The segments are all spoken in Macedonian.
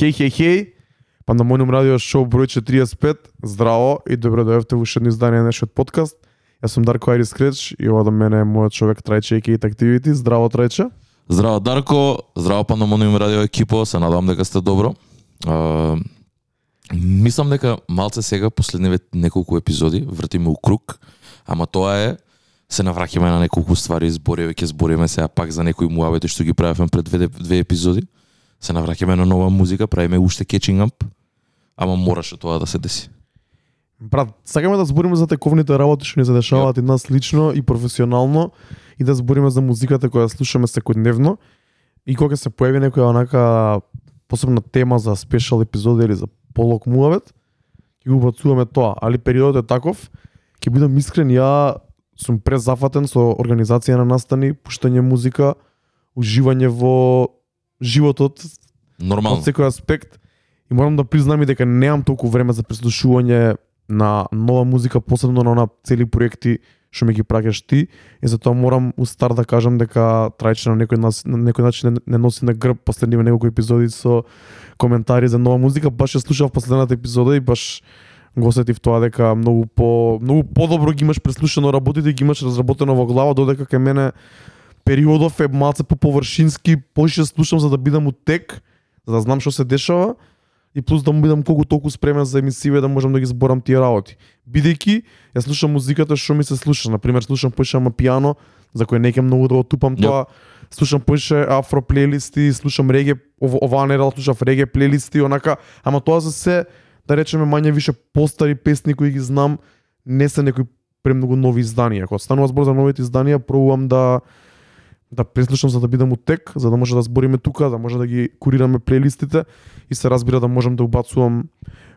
Хеј, хеј, хеј, Пандамониум радио шоу број 45. Здраво и добро дојавте во уште издание на нашиот подкаст. Јас сум Дарко Айрис Креч и ова до мене е мојот човек Трајче и Кейт Activity. Здраво Трајче. Здраво Дарко, здраво Пандамониум радио екипо, се надевам дека сте добро. А, мислам дека малце сега последниве неколку епизоди вртиме у круг, ама тоа е се навраќаме на неколку ствари, збориме, ќе збориме сега пак за некои муавети што ги правевме пред две, две епизоди се навраќаме на нова музика, правиме уште catching up, ама мораше тоа да се деси. Брат, сакаме да збориме за тековните работи што ни се дешаваат и нас лично и професионално и да збориме за музиката која слушаме секојдневно и кога се појави некоја онака посебна тема за спешал епизода или за полок муавет, ќе го убацуваме тоа, али периодот е таков, ќе бидам искрен, ја сум презафатен со организација на настани, пуштање музика, уживање во животот Нормално. од секој аспект. И морам да признам и дека немам толку време за преслушување на нова музика, посебно на она цели проекти што ми ги праќаш ти. И затоа морам у стар да кажам дека трајче на некој нас, на некој начин не, не носи на грб последниве неколку епизоди со коментари за нова музика, баш ја слушав последната епизода и баш го осетив тоа дека многу по многу подобро ги имаш преслушано работите, ги имаш разработено во глава додека кај мене периодов е малце по површински, поише слушам за да бидам у тек, за да знам што се дешава и плюс да му бидам колку толку спремен за емисиве да можам да ги зборам тие работи. Бидејќи ја слушам музиката што ми се слуша, на пример слушам поише ама пијано, за кој не ќе многу да тупам Јап. тоа. Слушам поише афро плейлисти, слушам реге, ова, оваа недела слушав реге плейлисти, онака, ама тоа за се да речеме мање више постари песни кои ги знам, не се некои премногу нови изданија. Кога станува збор за новите изданија, пробувам да да преслушам за да бидам у тек, за да може да збориме тука, да може да ги курираме плейлистите и се разбира да можам да убацувам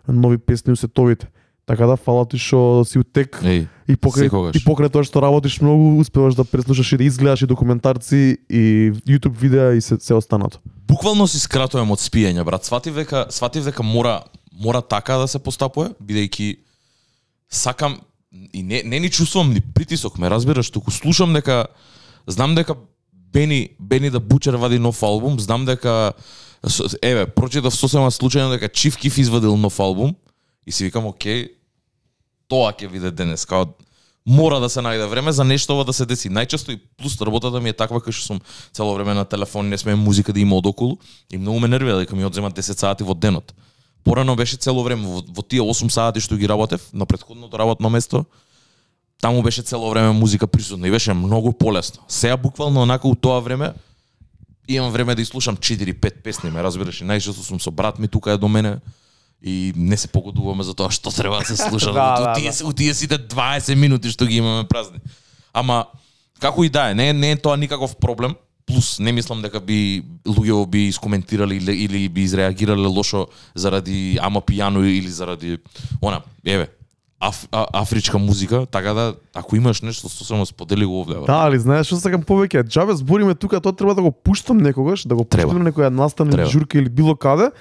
нови песни у сетовите. Така да фала ти што си у тек Еј, и покрај секогаш. и покрај тоа што работиш многу, успеваш да преслушаш и да изгледаш и документарци и YouTube видеа и се се останато. буквално си скратувам од спиење, брат. Сватив дека сватив дека мора мора така да се постапува, бидејќи сакам и не не ни чувствувам ни притисок, ме разбираш, туку слушам дека знам дека Бени Бени да Бучер вади нов албум, знам дека еве, прочитав сосема случајно дека Чиф Киф извадил нов албум и си викам, окей, тоа ќе биде денес, као мора да се најде време за нешто ова да се деси. Најчесто и плюс работата ми е таква кај што сум цело време на телефон, не смеем музика да има одоколу и многу ме нервира дека ми одзема 10 сати во денот. Порано беше цело време во, во тие 8 сати што ги работев на претходното работно место. Таму беше цело време музика присутна и беше многу полесно. Сега буквално онака у тоа време имам време да изслушам 4-5 песни, ме разбираш, и најчесто сум со брат ми тука е до мене и не се погодуваме за тоа што треба да се слуша Да, да, у, тие, да. тие сите 20 минути што ги имаме празни. Ама како и да е, не, не е тоа никаков проблем. Плюс не мислам дека би луѓе би искоментирали или, или би изреагирале лошо заради ама пијано или заради она, еве, аф, а, афричка музика, така да ако имаш нешто со само сподели го овде. бе. Да, али знаеш што сакам повеќе? Џабе збориме тука, тоа треба да го пуштам некогаш, да го пуштам на некоја настана или журка или било каде,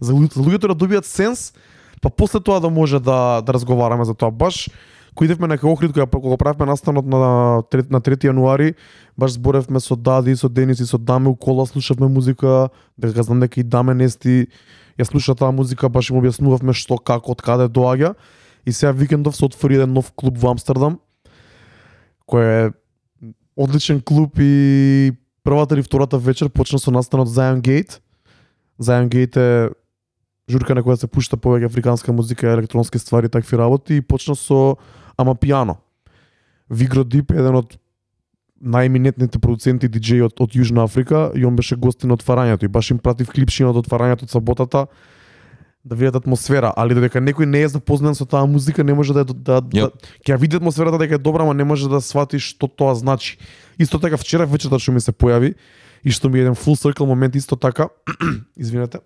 за луѓето, за луѓето да добијат сенс, па после тоа да може да да разговараме за тоа. Баш кој идевме на Охрид кога кога правевме настанот на на 3 јануари, баш зборевме со Дади, со Денис и со Даме у кола слушавме музика, дека знам дека и Даме Нести ја слуша таа музика, баш им објаснувавме што како од каде доаѓа. И сега викендов се отвори еден нов клуб во Амстердам, кој е одличен клуб и првата или втората вечер почна со настанот Zion Gate. Zion Gate е журка на која се пушта повеќе африканска музика, електронски ствари и такви работи и почна со ама пијано. Вигро Дип е еден од најминетните продуценти диджеи од, од Јужна Африка и он беше гостин на отварањето и баш им пратив клипшина од отварањето од саботата да видат атмосфера, али додека некој не е запознат со таа музика, не може да да, да, да ќе ја види атмосферата дека е добра, ама не може да свати што тоа значи. Исто така вчера вечерта што ми се појави и што ми е еден full circle момент исто така, извинете.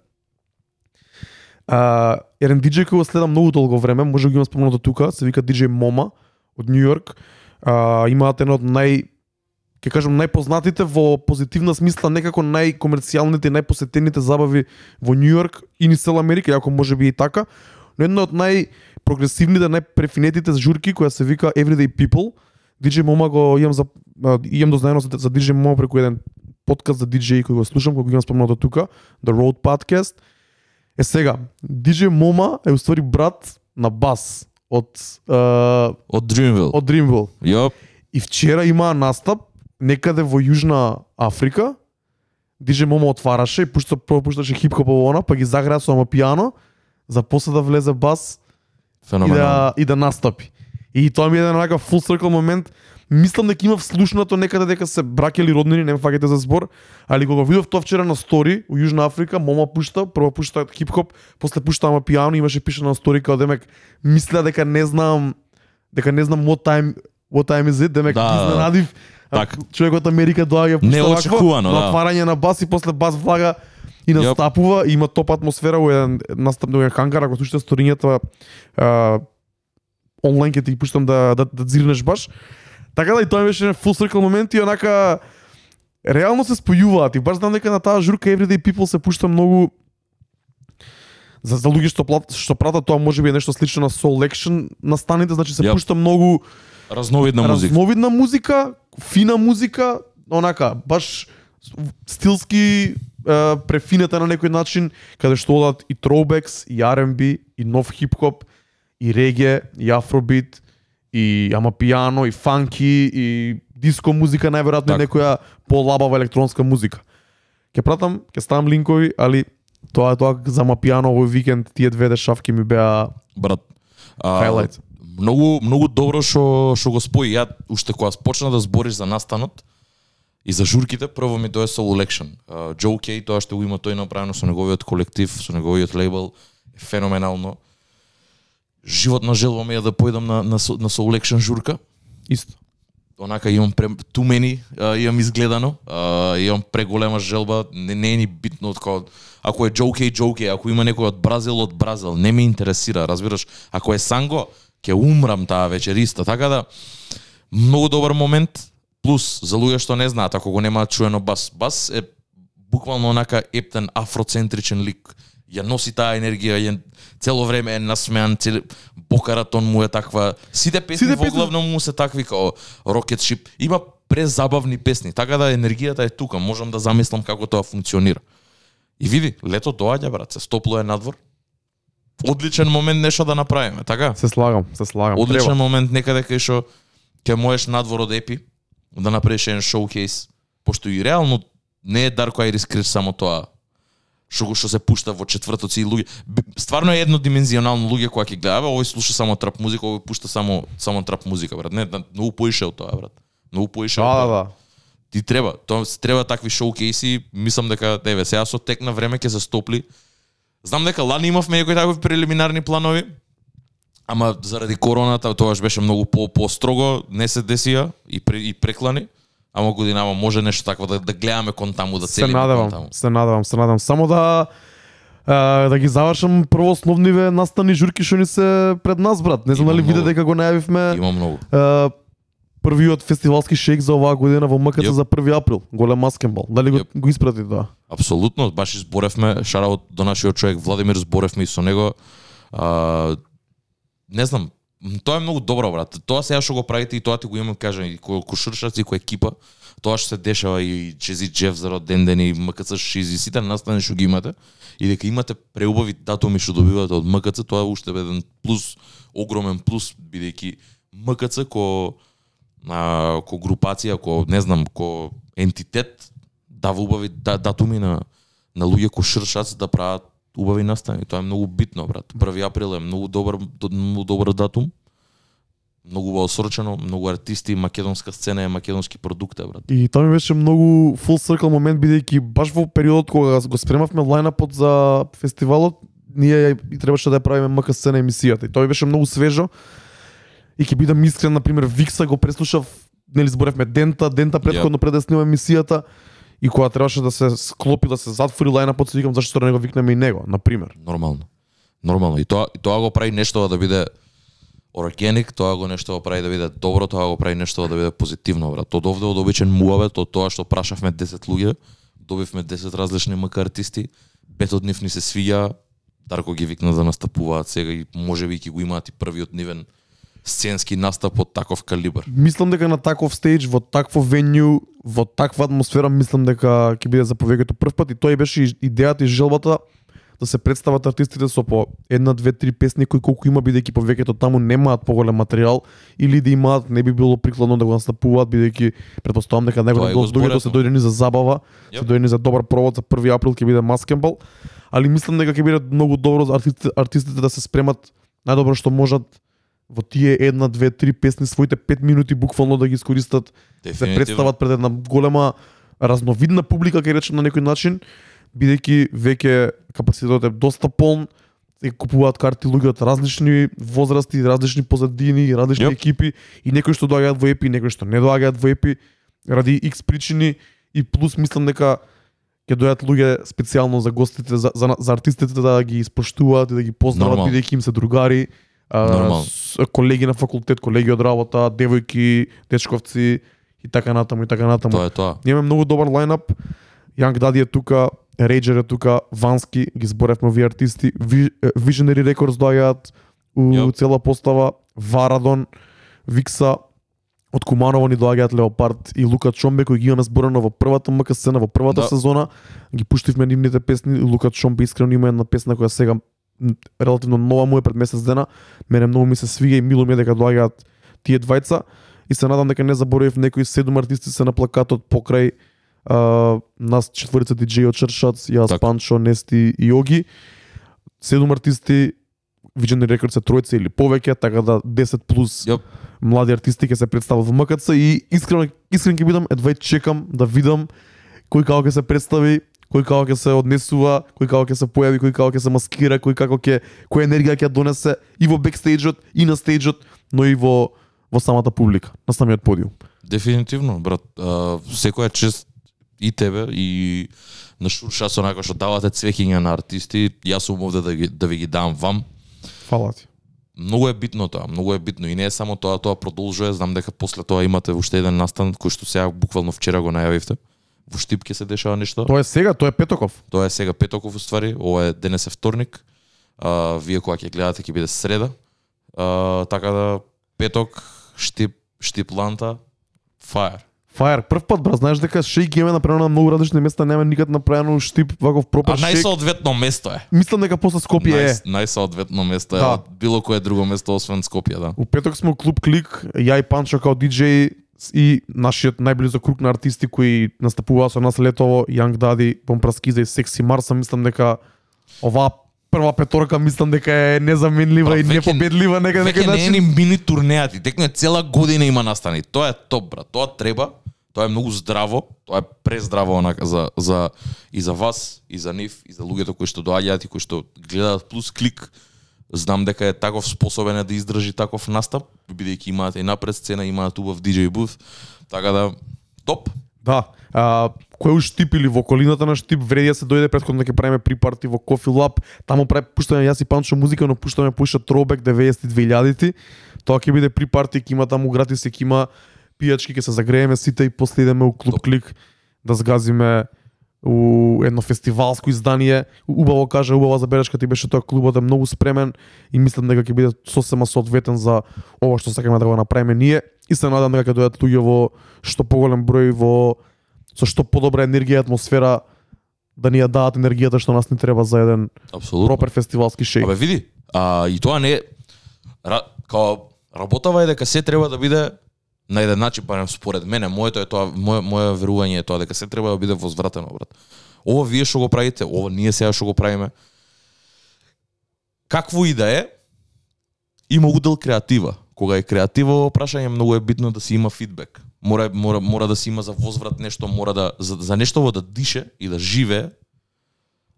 А, еден диџеј кој го следам многу долго време, може да го имам спомнато тука, се вика диџеј Мома од Нью Йорк. А, имаат еден од нај ќе кажам најпознатите во позитивна смисла, некако најкомерцијалните и најпосетените забави во Нью Йорк и низ цела Америка, иако може би и така, но една од најпрогресивните, најпрефинетите журки која се вика Everyday People. DJ Мома го имам за имам дознаено за, за DJ Мома преку еден подкаст за DJ кој го слушам, кој го имам спомнато тука, The Road Podcast. Е сега, DJ Мома е уствари брат на Бас од е, Од Dreamville. од Dreamville. Јоп. И вчера имаа настап некаде во Јужна Африка. DJ Момо отвараше и пушта прво пушташе хип-хоп во она, па ги загреа со пијано, за после да влезе бас и да, и да настапи. И тоа ми е еден онака full circle момент. Мислам дека имав слушнато некаде дека се браќа или роднини, не фаќате за збор, али кога видов тоа вчера на стори у Јужна Африка, мома пушта, прво пушта хип-хоп, после пушта ама пијано, имаше пишано на стори као демек мисля дека не знам дека не знам what time what time is it, демек Да, да, да. изненадив Так. човек од Америка доаѓа Неочекувано, вакво, да. отварање на бас и после бас влага и настапува, и има топ атмосфера у еден настап на хангар, ако слушате сторињата онлайн ќе ти ги пуштам да да, да дзирнеш баш. Така да и тоа беше еден full circle момент и онака реално се спојуваат и баш знам дека на таа журка Everyday People се пушта многу за, за луѓе што плат, што пратат тоа можеби е нешто слично на Soul Action на станите, значи се Јап. пушта многу Разновидна музика. разновидна музика, фина музика, онака, баш стилски е, префинета на некој начин, каде што одат и throwbacks, и R&B, и нов хип-хоп, и реге, и афробит, и ама пијано, и фанки, и диско музика, најверојатно и Така. некоја полабава електронска музика. Ќе пратам, ќе ставам линкови, али тоа е тоа за мапијано овој викенд, тие две дешавки ми беа брат. А, Highlight. Многу многу добро што што го спои. Ја уште кога почна да збориш за настанот и за журките, прво ми дое Soul Election. Uh, Joe Кей, тоа што го има тој направено со неговиот колектив, со неговиот лейбл, е феноменално. Животна желба ми е да појдам на на, Soul- на Soul Election журка. исто. Онака имам пре, too many, а, имам изгледано, а, имам преголема желба, не, не е ни битно од као, ако е Joe Кей, Joe Кей, ако има некој од Бразил, од Бразил, не ме интересира, разбираш, ако е Санго, ќе умрам таа вечер исто, така да, многу добар момент, плюс, за луѓе што не знаат, ако го немаат чуено бас, бас е буквално онака ептен афроцентричен лик, ја носи таа енергија, ја цело време е насмеан, цел... бокаратон му е таква, сите песни Сите во песни- главно му се такви као Rocket Ship. Има презабавни песни, така да енергијата е тука, можам да замислам како тоа функционира. И види, лето доаѓа брат, се стопло е надвор. Одличен момент нешто да направиме, така? Се слагам, се слагам. Одличен Треба. момент некаде кај што ќе можеш надвор од епи да направиш еден шоукейс, пошто и реално не е Дарко Айрис Криш само тоа што го што се пушта во четвртоци и луѓе. Стварно е еднодимензионално луѓе кои ќе гледа, овој слуша само трап музика, овој пушта само само трап музика, брат. Не, да, многу поише од тоа, брат. Многу поише Да, да, да. Ти треба, тоа треба такви шоукейси, мислам дека еве сега со тек на време ќе се стопли. Знам дека лани имавме некои такви прелиминарни планови, ама заради короната тоаш беше многу по построго, не се десија и пре, и преклани. Ама годинава може нешто такво да, да гледаме кон таму, да се целиме кон таму. се надевам, се надевам. Само да а, да ги завршам прво основниве настани журки што ни се пред нас, брат. Не знам дали виде дека го најавивме Има многу. а, првиот фестивалски шейк за оваа година во МКЦ Јеп. за 1 април, голем маскенбал. Дали го, Јеп. го испрати тоа? Апсолутно, баш изборевме, шараут до нашиот човек Владимир, зборевме и со него. А, не знам, тоа е многу добро, брат. Тоа сега што го правите и тоа ти го имам кажа и кој кошуршаци и кој екипа, тоа што се дешава и Чези Джеф за роден ден и МКЦ Шизи, сите настани што ги имате и дека имате преубави датуми што добивате од МКЦ, тоа е уште еден плюс, огромен плюс, бидејќи МКЦ ко а, ко групација, ко не знам, ко ентитет дава убави да, датуми на на луѓе кои шршац да прават убави настани. Тоа е многу битно, брат. 1 април е многу добар многу добар датум. Многу убаво многу артисти, македонска сцена е македонски продукт, брат. И тоа ми беше многу full circle момент бидејќи баш во периодот кога го спремавме лајнапот за фестивалот, ние и требаше да ја правиме МК сцена емисијата. И тоа ми беше многу свежо. И ќе бидам искрен, на пример, Викса го преслушав, нели зборевме дента, дента предходно пред да снимам емисијата. И кога требаше да се склопи, да се затвори лајнапот, се викам зашто да не го викнеме и него, на пример. Нормално. Нормално. И тоа, и тоа го прави нешто да биде органик, тоа го нешто го прави да биде добро, тоа го прави нешто да биде позитивно, брат. Од овде од обичен муавет, од тоа што прашавме 10 луѓе, добивме 10 различни МК артисти, пет од нив ни се свија, Дарко ги викна да настапуваат сега и можеби ќе го имаат и првиот нивен сценски настап од таков калибар. Мислам дека на таков стејдж, во такво венју, во таква атмосфера, мислам дека ќе биде за повеќето прв пат и тоа беше идејата и желбата да се представат артистите со по една, две, три песни кои колку има бидејќи повеќето таму немаат поголем материјал или да имаат не би било прикладно да го настапуваат бидејќи претпоставам дека го од доаѓаат се дојде ни за забава, се Јап. дојде ни за добар провод за 1 април ќе биде маскембал, али мислам дека ќе биде многу добро за артистите, артистите да се спремат најдобро што можат во тие една, две, три песни своите 5 минути буквално да ги искористат се Дефинитивно. представат пред една голема разновидна публика, ќе речем на некој начин, бидејќи веќе капацитетот е доста полн, се купуваат карти луѓе од различни возрасти, различни позадини, различни Јоп. екипи и некои што доаѓаат во епи, некои што не доаѓаат во епи ради X причини и плюс мислам дека ќе дојдат луѓе специјално за гостите, за, за, за артистите да ги испоштуваат и да ги поздрават Нормално. бидејќи им се другари, а, с- колеги на факултет, колеги од работа, девојки, дечковци и така натаму и така натаму. Тоа е тоа. Имаме многу добар лајнап. Young Daddy е тука, Rager е тука, Вански, ги зборевме овие артисти, Ви- Visionary Records доаѓаат у Јоп. цела постава, Варадон, Викса, од Куманово ни доаѓаат Леопард и Лука Чомбе кои ги имаме зборено во првата МК сцена, во првата Да. сезона. Ги пуштивме нивните песни. Лука Чомбе искрено има една песна која сега релативно нова му е пред месец дена. Мене многу ми се свига и мило ми е дека доаѓаат тие двајца и се надам дека не заборавив некои седум артисти се на плакатот покрај а, нас четворица диџеи од Чршац, јас, Така. Панчо, Нести и Јоги. Седум артисти, Visionary Records се тројца или повеќе, така да 10 плюс Јоп. млади артисти ќе се представат во МКЦ и искрено искрен ќе бидам едва чекам да видам кој како ќе се представи, кој како ќе се однесува, кој како ќе се појави, кој како ќе се маскира, кој како ќе која енергија ќе донесе и во бекстејџот, и на стејџот, но и во во самата публика, на самиот подиум. Дефинитивно, брат. А, секоја чест и тебе и на Шурша со накој што давате цвеќиња на артисти, јас сум овде да, ги, да ви ги дам вам. Фала ти. Многу е битно тоа, многу е битно и не е само тоа, тоа продолжува, знам дека после тоа имате уште еден настан кој што сега буквално вчера го најавивте. Во Штип ќе се дешава нешто. Тоа е сега, тоа е Петоков. Тоа е сега петоков уствари, ова е денес е вторник. А, вие кога ќе гледате ќе биде среда. А, така да петок, Штип, Штип Ланта, Fire. Фаер, прв пат брат, знаеш дека шејк имаме направено на многу различни места, нема никад направено штип ваков А пропар шејк. најсоодветно место е. Мислам дека после Скопје е. Најс, најсоодветно место е Да. од било кое друго место освен Скопје, да. У петок сме у клуб Клик, ја и Панчо као диџеј и нашиот најблизок круг на артисти кои настапуваа со нас летово, Young Daddy, Помпраскиза и Секси Марса, мислам дека оваа прва петорка мислам дека е незаменлива Па, и непобедлива нека Веќе некој не е начин. ни мини турнеати, текно е цела година има настани. Тоа е топ, брат. Тоа треба. Тоа е многу здраво, тоа е прездраво онака за за и за вас, и за нив, и за луѓето кои што доаѓаат и кои што гледаат плюс клик. Знам дека е таков способен е да издржи таков настап, бидејќи имаат и напред сцена, имаат убав DJ booth. Така да топ. Да. А, кој Штип или во околината на Штип вреди да се дојде претходно да ќе правиме припарти во Coffee Lab. Таму прави пуштаме јас и Панчо музика, но пуштаме пуша Throwback 90 2000 Тоа ќе биде припарти, ќе има таму гратис, ќе има пијачки, ќе се загрееме сите и после идеме у клуб. Клик да згазиме у едно фестивалско издание. Убаво кажа, убава забелешка ти беше тоа клубот е многу спремен и мислам дека ќе биде сосема соодветен за ова што сакаме да го направиме ние и се надам дека ќе дојдат луѓе во што поголем број во со што подобра енергија и атмосфера да ни ја дадат енергијата што нас ни треба за еден Апсолутно. пропер фестивалски шеј. Абе види, а, и тоа не ра, као работава е дека се треба да биде на еден начин, барем според мене, моето е тоа, мое мое верување е тоа дека се треба да биде возвратено, брат. Ова вие што го правите, ова ние сега што го правиме. Какво и да е, има удел креатива. Кога е креатива прашање многу е битно да си има фидбек. Мора мора мора да се има за возврат нешто, мора да за, за нешто во да дише и да живее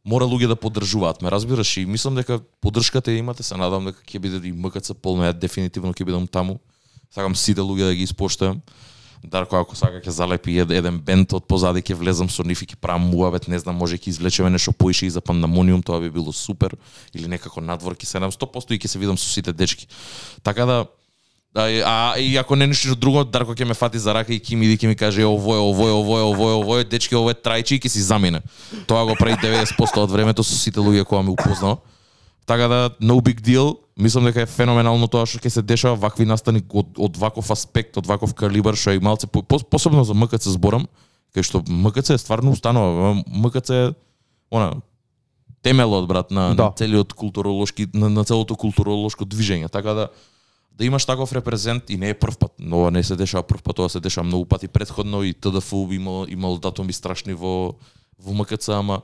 мора луѓе да поддржуваат. Ме разбираш и мислам дека поддршката ја имате, се надам дека ќе биде и МКЦ полно, ја дефинитивно ќе бидам таму. Сакам сите луѓе да ги испоштувам. Дарко ако сака ќе залепи ед, еден бенд од позади ќе влезам со нив и ќе правам муавет, не знам, може ќе извлечеме нешто поише и за пандамониум, тоа би било супер или некако надвор ќе седам 100% и ќе се видам со сите дечки. Така да Да, и- а и ако не ништо друго, Дарко ќе ме фати за рака и ќе ми иди ќе ми каже овој, овој, овој, овој, овој, дечки, овој е трајчи и ќе си замине. Тоа го прави 90% од времето со сите луѓе кои ме упознава. Така да, no big deal. Мислам дека е феноменално тоа што ќе се дешава вакви настани од, од ваков аспект, од ваков калибар, што и малце по, пос- посебно за МКЦ зборам, кај што МКЦ е стварно установа, МКЦ е она темелот брат на, Да. на целиот културолошки на, на целото културолошко движење, така да да имаш таков репрезент и не е прв пат, но не се дешава прв пат, тоа се дешава многу пати предходно и ТДФУ имал имал датуми страшни во во МКЦ, ама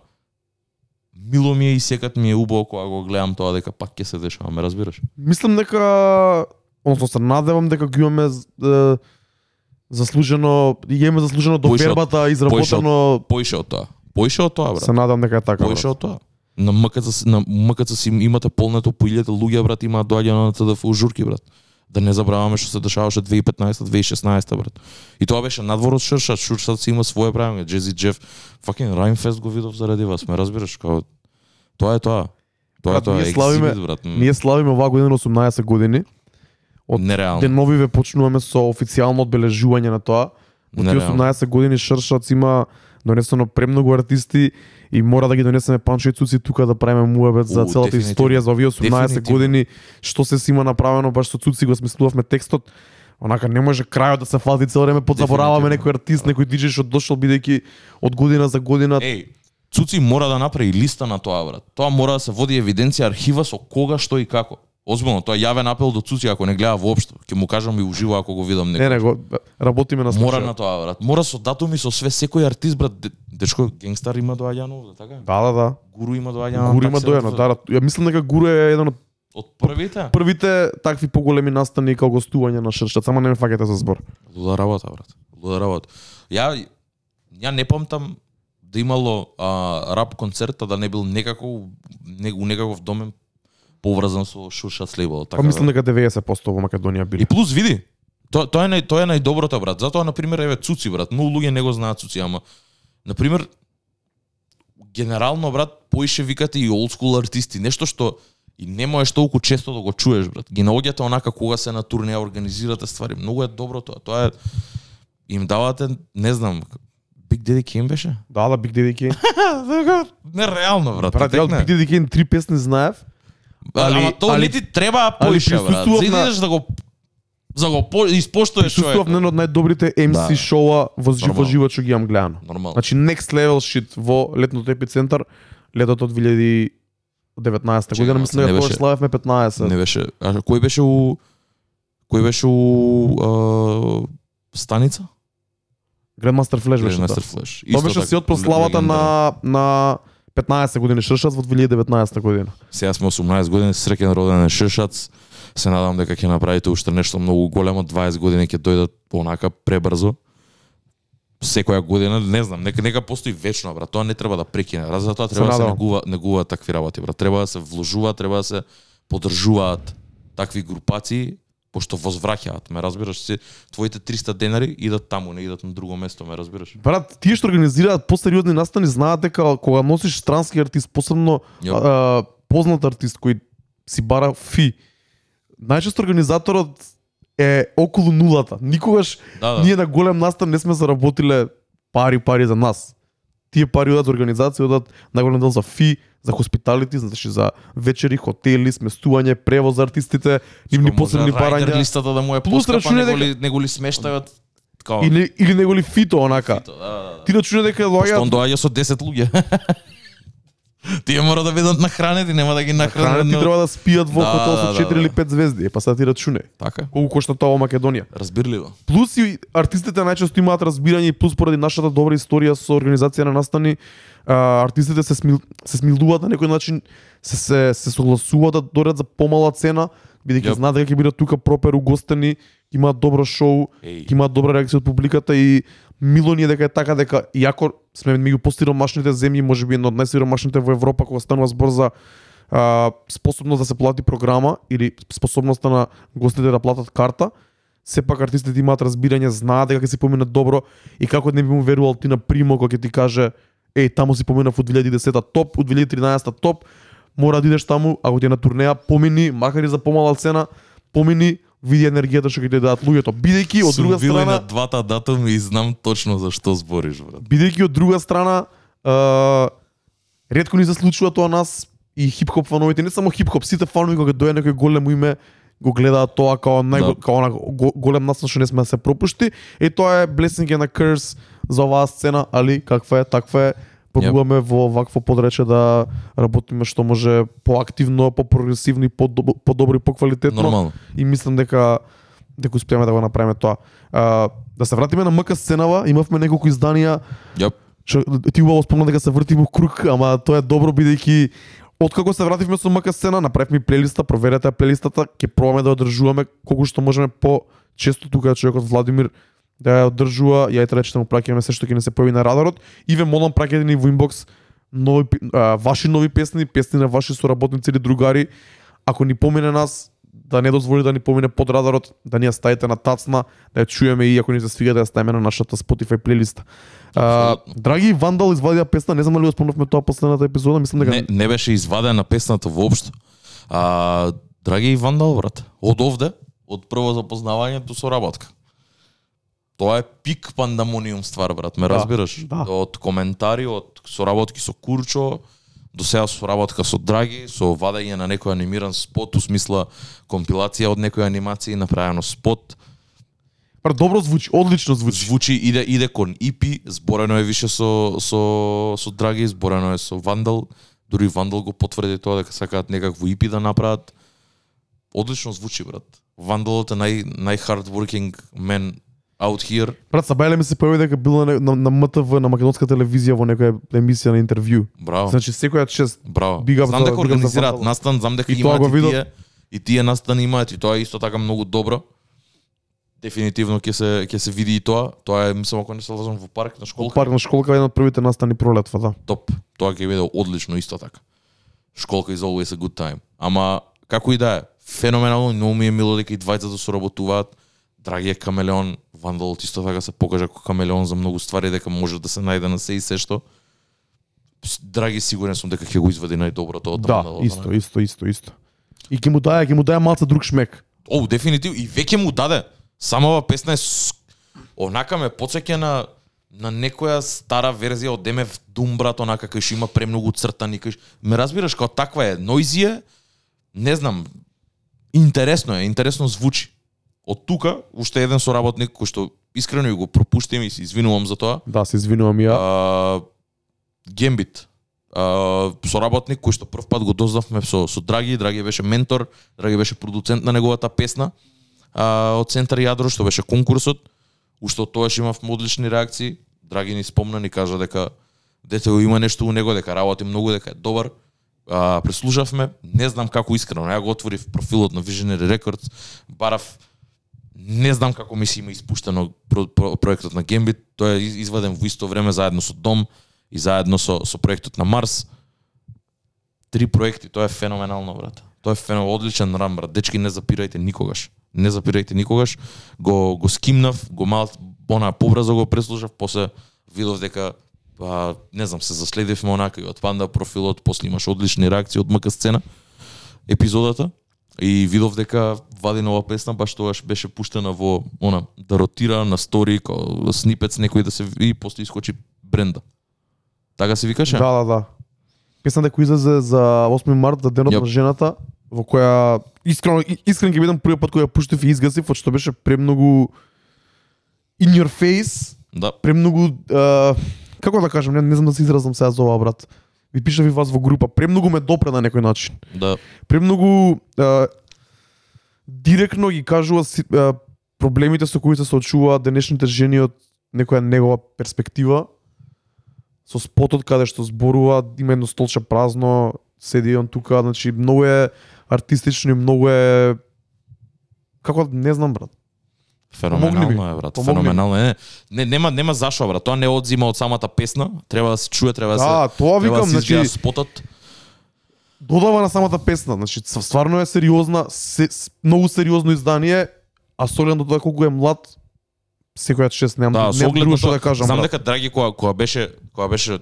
мило ми е и секад ми е убаво кога го гледам тоа дека пак ќе се дешава, ме разбираш? Мислам дека односно се надевам дека го имаме е, заслужено и имаме заслужено до вербата изработено Поише од тоа. Поише од тоа, брат. се надевам дека е така. Поише од тоа. На МКЦ на МКЦ си имате полнето по илјада луѓе брат, имаат доаѓано на ТДФ журки брат. Да не забраваме што се дешаваше 2015 2016 брат. И тоа беше надвор од Шуршат, Шуршат си има свое правење, Джези Джеф, fucking Раймфест го видов заради вас, ме разбираш као тоа е тоа. Тоа е тоа, ние славиме- екзибит, брат. Ние славиме оваа година 18 години. од нереално. Деновиве почнуваме со официјално одбележување на тоа. Во тие Нереално. 18 години Шршац има донесено премногу артисти и мора да ги донесеме Панчо и Цуци тука да правиме муабет за целата историја за овие 18 Дефинитивно. години што се си има направено баш со Цуци го смислувавме текстот. Онака не може крајот да се фати цело време подзабораваме некој артист, некој диџеј што дошол бидејќи од година за година Еј, Цуци мора да направи листа на тоа, брат. Тоа мора да се води евиденција архива со кога, што и како. Озбилно, тоа е јавен апел до Цуци ако не гледа воопшто. Ќе му кажам и уживо ако го видам некој. Не, не, го работиме на Мора случај. на тоа, брат. Мора со датуми со све секој артист, брат. Де- Дечко генгстар има доаѓано, овде, така? Да, да, да. Гуру има доаѓано. Гуру има дојано, да, да. Ја мислам дека Гуру е еден од Од првите? првите такви поголеми настани као гостување на Шршац, ама не ме фаќате за збор. Луда работа, брат. Луда работа. Ја ја не памтам да имало а, рап концерт, а да не бил некако не, у некаков домен поврзан со Шуршат Слейбл. Па Така мислам да. дека 90% во Македонија И били. плюс види, тоа тоа е нај тоа е најдоброто брат. Затоа на пример еве Цуци брат, многу луѓе не го знаат Цуци, ама на пример генерално брат поише викате и old school артисти, нешто што и не можеш толку често да го чуеш брат. Ги наоѓате онака кога се на турнеја организирате ствари. Многу е добро тоа. Тоа е им давате, не знам, Big Daddy Kane беше? Да, да, Big Daddy Kane. Нереално брат. Брат, ја. Big Daddy Kane три песни знаев. Али, ама тоа не ти треба али поише брат. За да на- да го за го по, испоштуеш Присуствував на едно од најдобрите MC Да. шоуа во живо Нормално. живо што ги имам гледано. Нормално. Значи next level shit во летното епицентар, летото од 2019 година, мислам дека тоа беше- славевме 15. Не беше. А кој беше у кој беше у а, станица? Grandmaster Flash беше Grandmaster тоа. Flash. Тоа беше си од прославата на на 15 години Шршац во 2019 година. Сега сме 18 години, среќен роден е Шишац. Се надам дека ќе направите уште нешто многу големо, 20 години ќе дојдат понака пребрзо. Секоја година, не знам, нека нека постои вечно, брат. Тоа не треба да прекине. Раз за тоа треба да се негува, негуваат такви работи, брат. Треба да се вложуваат, треба да се поддржуваат такви групации пошто возвраќаат, ме разбираш, се твоите 300 денари идат таму, не идат на друго место, ме разбираш. Брат, тие што организираат посериозни настани знаат дека кога носиш странски артист, посебно Јо. а, познат артист кој си бара фи, најчесто организаторот е околу нулата. Никогаш Да, да. ние на голем настан не сме заработиле пари пари за нас. Тие пари одат за организација, одат на голем дел за фи, за хоспиталити, значи за вечери, хотели, сместување, превоз за артистите, нивни посебни райдер барања. листата да му е Плюс рачуне него дека- ли, него ли смештајот као Или или неголи фито онака. фито, да, да, да. Ти рачуне дека Пошто он доаѓа со 10 луѓе. Тие мора да бидат нахранети, нема да ги нахранат. Но- треба да спијат во Да, хотел да, со да, 4 да. или 5 звезди, е, па сега ти рачуне. Така, Колку кошта тоа во Македонија? разбирливо. Плюс и артистите најчесто имаат разбирање и плюс поради нашата добра историја со организација на настани, а, артистите се смил, се смилуваат на некој начин, се се се согласуваат да дорат за помала цена, бидејќи Јап. знаат дека ќе бидат тука пропер угостени, имаат добро шоу, ќе имаат добра реакција од публиката и мило ни е дека е така дека иако сме меѓу постиромашните земји, можеби една од најсиромашните во Европа кога станува збор за а, способност да се плати програма или способноста на гостите да платат карта, сепак артистите имаат разбирање, знаат дека ќе се помине добро и како не би му верувал ти на Примо кога ќе ти каже еј таму си поминав од 2010 топ, од 2013 топ, мора да идеш таму, ако ти е на турнеја, помини, макар и за помала цена, помини, види енергијата што ќе ти дадат луѓето. Бидејќи од друга Сум страна, на двата датуми и знам точно за што збориш, брат. бидејќи од друга страна а, ретко ни се случува тоа нас и хип-хоп фановите, не само хип-хоп, сите фанови кога дојде некој големо име го гледаат тоа као нај Да. као на го, голем настан што не сме да се пропушти. И тоа е blessing and a curse за оваа сцена, али каква е, таква е. Пробуваме во вакво подрече да работиме што може поактивно, попрогресивно и подобро, и поквалитетно Нормално. и мислам дека дека успеаме да го направиме тоа. А, да се вратиме на МК сценава, имавме неколку изданија Јап. Што ти убаво спомна дека се врти во круг, ама тоа е добро бидејќи откако се вративме со МК сцена, направивме плейлиста, проверете плейлистата, ќе пробаме да одржуваме колку што можеме по често тука човекот Владимир да ја одржува, ја ете рече да му праќаме се што ќе не се појави на радарот и ве молам праќајте ни во инбокс нови а, ваши нови песни, песни на ваши соработници или другари. Ако ни помине нас, да не дозволи да ни помине под радарот, да ни ја ставите на тацна, да ја чуеме и ако ни се свига да ја ставиме на нашата Spotify плейлиста. А, драги Вандал извадија песна, не знам дали го спомнавме тоа последната епизода, мислам дека Не, не беше извадена песната воопшто. А, драги Вандал, брат, од овде, од прво запознавањето со работка. Тоа е пик пандамониум ствар, брат, ме Да, разбираш? да. Од коментари, од соработки со Курчо, до сега соработка со Драги, со вадање на некој анимиран спот, у смисла компилација од некој анимација направено спот. Пар добро звучи, одлично звучи. Звучи иде иде кон EP, зборено е више со со со Драги, зборено е со Вандал, дури Вандал го потврди тоа дека сакаат некакво EP да направат. Одлично звучи брат. Вандалот е нај нај working man out here. Брат, Сабајле ми се појави дека бил на, на, на МТВ, на македонска телевизија во некоја емисија на интервју. Браво. Значи секоја чест. Браво. Big up знам дека организираат настан, знам дека И имаат и тие и тие настан имаат и тоа е исто така многу добро. Дефинитивно ќе се ќе се види и тоа. Тоа е мислам ако не се лажам во парк на школка. Парк на школка еден од првите настани пролетва, да. топ. Тоа ќе биде одлично исто така. Школка is always a good time. Ама како и да е, феноменално, многу ми е мило дека и двајцата соработуваат. Драги е камелеон, Вандалот исто така се покажа како камелеон за многу ствари дека може да се најде на се и се што. Драги сигурен сум дека ќе го извади најдоброто од Да, Вандалот. исто, исто, исто, исто. И ќе му даде, ќе му даде малце друг шмек. О, дефинитивно и веќе му даде. Самава песна е онака ме потсеќа на на некоја стара верзија од Демев Дум брат, онака кај има премногу цртани, кај ме разбираш како таква е, нојзи е, не знам, интересно е, интересно звучи. Од тука уште еден соработник кој што искрено ја го пропуштам и се извинувам за тоа. Да, се извинувам ја. А, Гембит. А, соработник кој што прв пат го дознавме со со Драги, Драги беше ментор, Драги беше продуцент на неговата песна. А, од Центар Јадро што беше конкурсот, уште од тоаш имавме одлични реакции. Драги ни спомна ни кажа дека дете го има нешто у него, дека работи многу, дека е добар. А, преслушавме, не знам како искрено, ја го отворив профилот на Visionary Records, барав не знам како ми се има испуштено про, про, проектот на Gambit, тој е изваден во исто време заедно со Дом и заедно со со проектот на Марс. Три проекти, тоа е феноменално, брат. Тоа е феноменално одличен рам, брат. Дечки не запирајте никогаш. Не запирајте никогаш. Го го скимнав, го мал она побрзо го преслушав, после видов дека па, не знам, се заследивме онака и од Панда профилот, после имаш одлични реакции од МК сцена епизодата и видов дека вади нова песна, баш тогаш беше пуштена во она да ротира на стори као снипец некој да се и после искочи бренда. Така се викаше? Да, да, да. Песната која излезе за 8 март, за денот на жената, во која искрено искрен ќе бидам првиот пат кој ја пуштив и изгасив, што беше премногу in your face, Да. премногу а, како да кажам, не, не знам да се изразам сега за ова брат. Ви пишав и вас во група, премногу ме допре на некој начин. Да. Премногу а, директно ги кажува си, а, проблемите со кои се соочуваат денешните жени од некоја негова перспектива со спотот каде што зборува, има едно столче празно, седи он тука, значи многу е артистично и многу е како не знам брат. Феноменално е, брат. Помогни. Феноменално е. Не, нема нема зашо, брат. Тоа не одзима од самата песна. Треба да се чуе, треба да се Да, тоа викам, да значи спотот. додава на самата песна, значи стварно е сериозна, се, многу сериозно издание, а со оглед на тоа колку е млад, секоја чест немам, Да, оглед друго што да кажам. знам брат. дека Драги која која беше која беше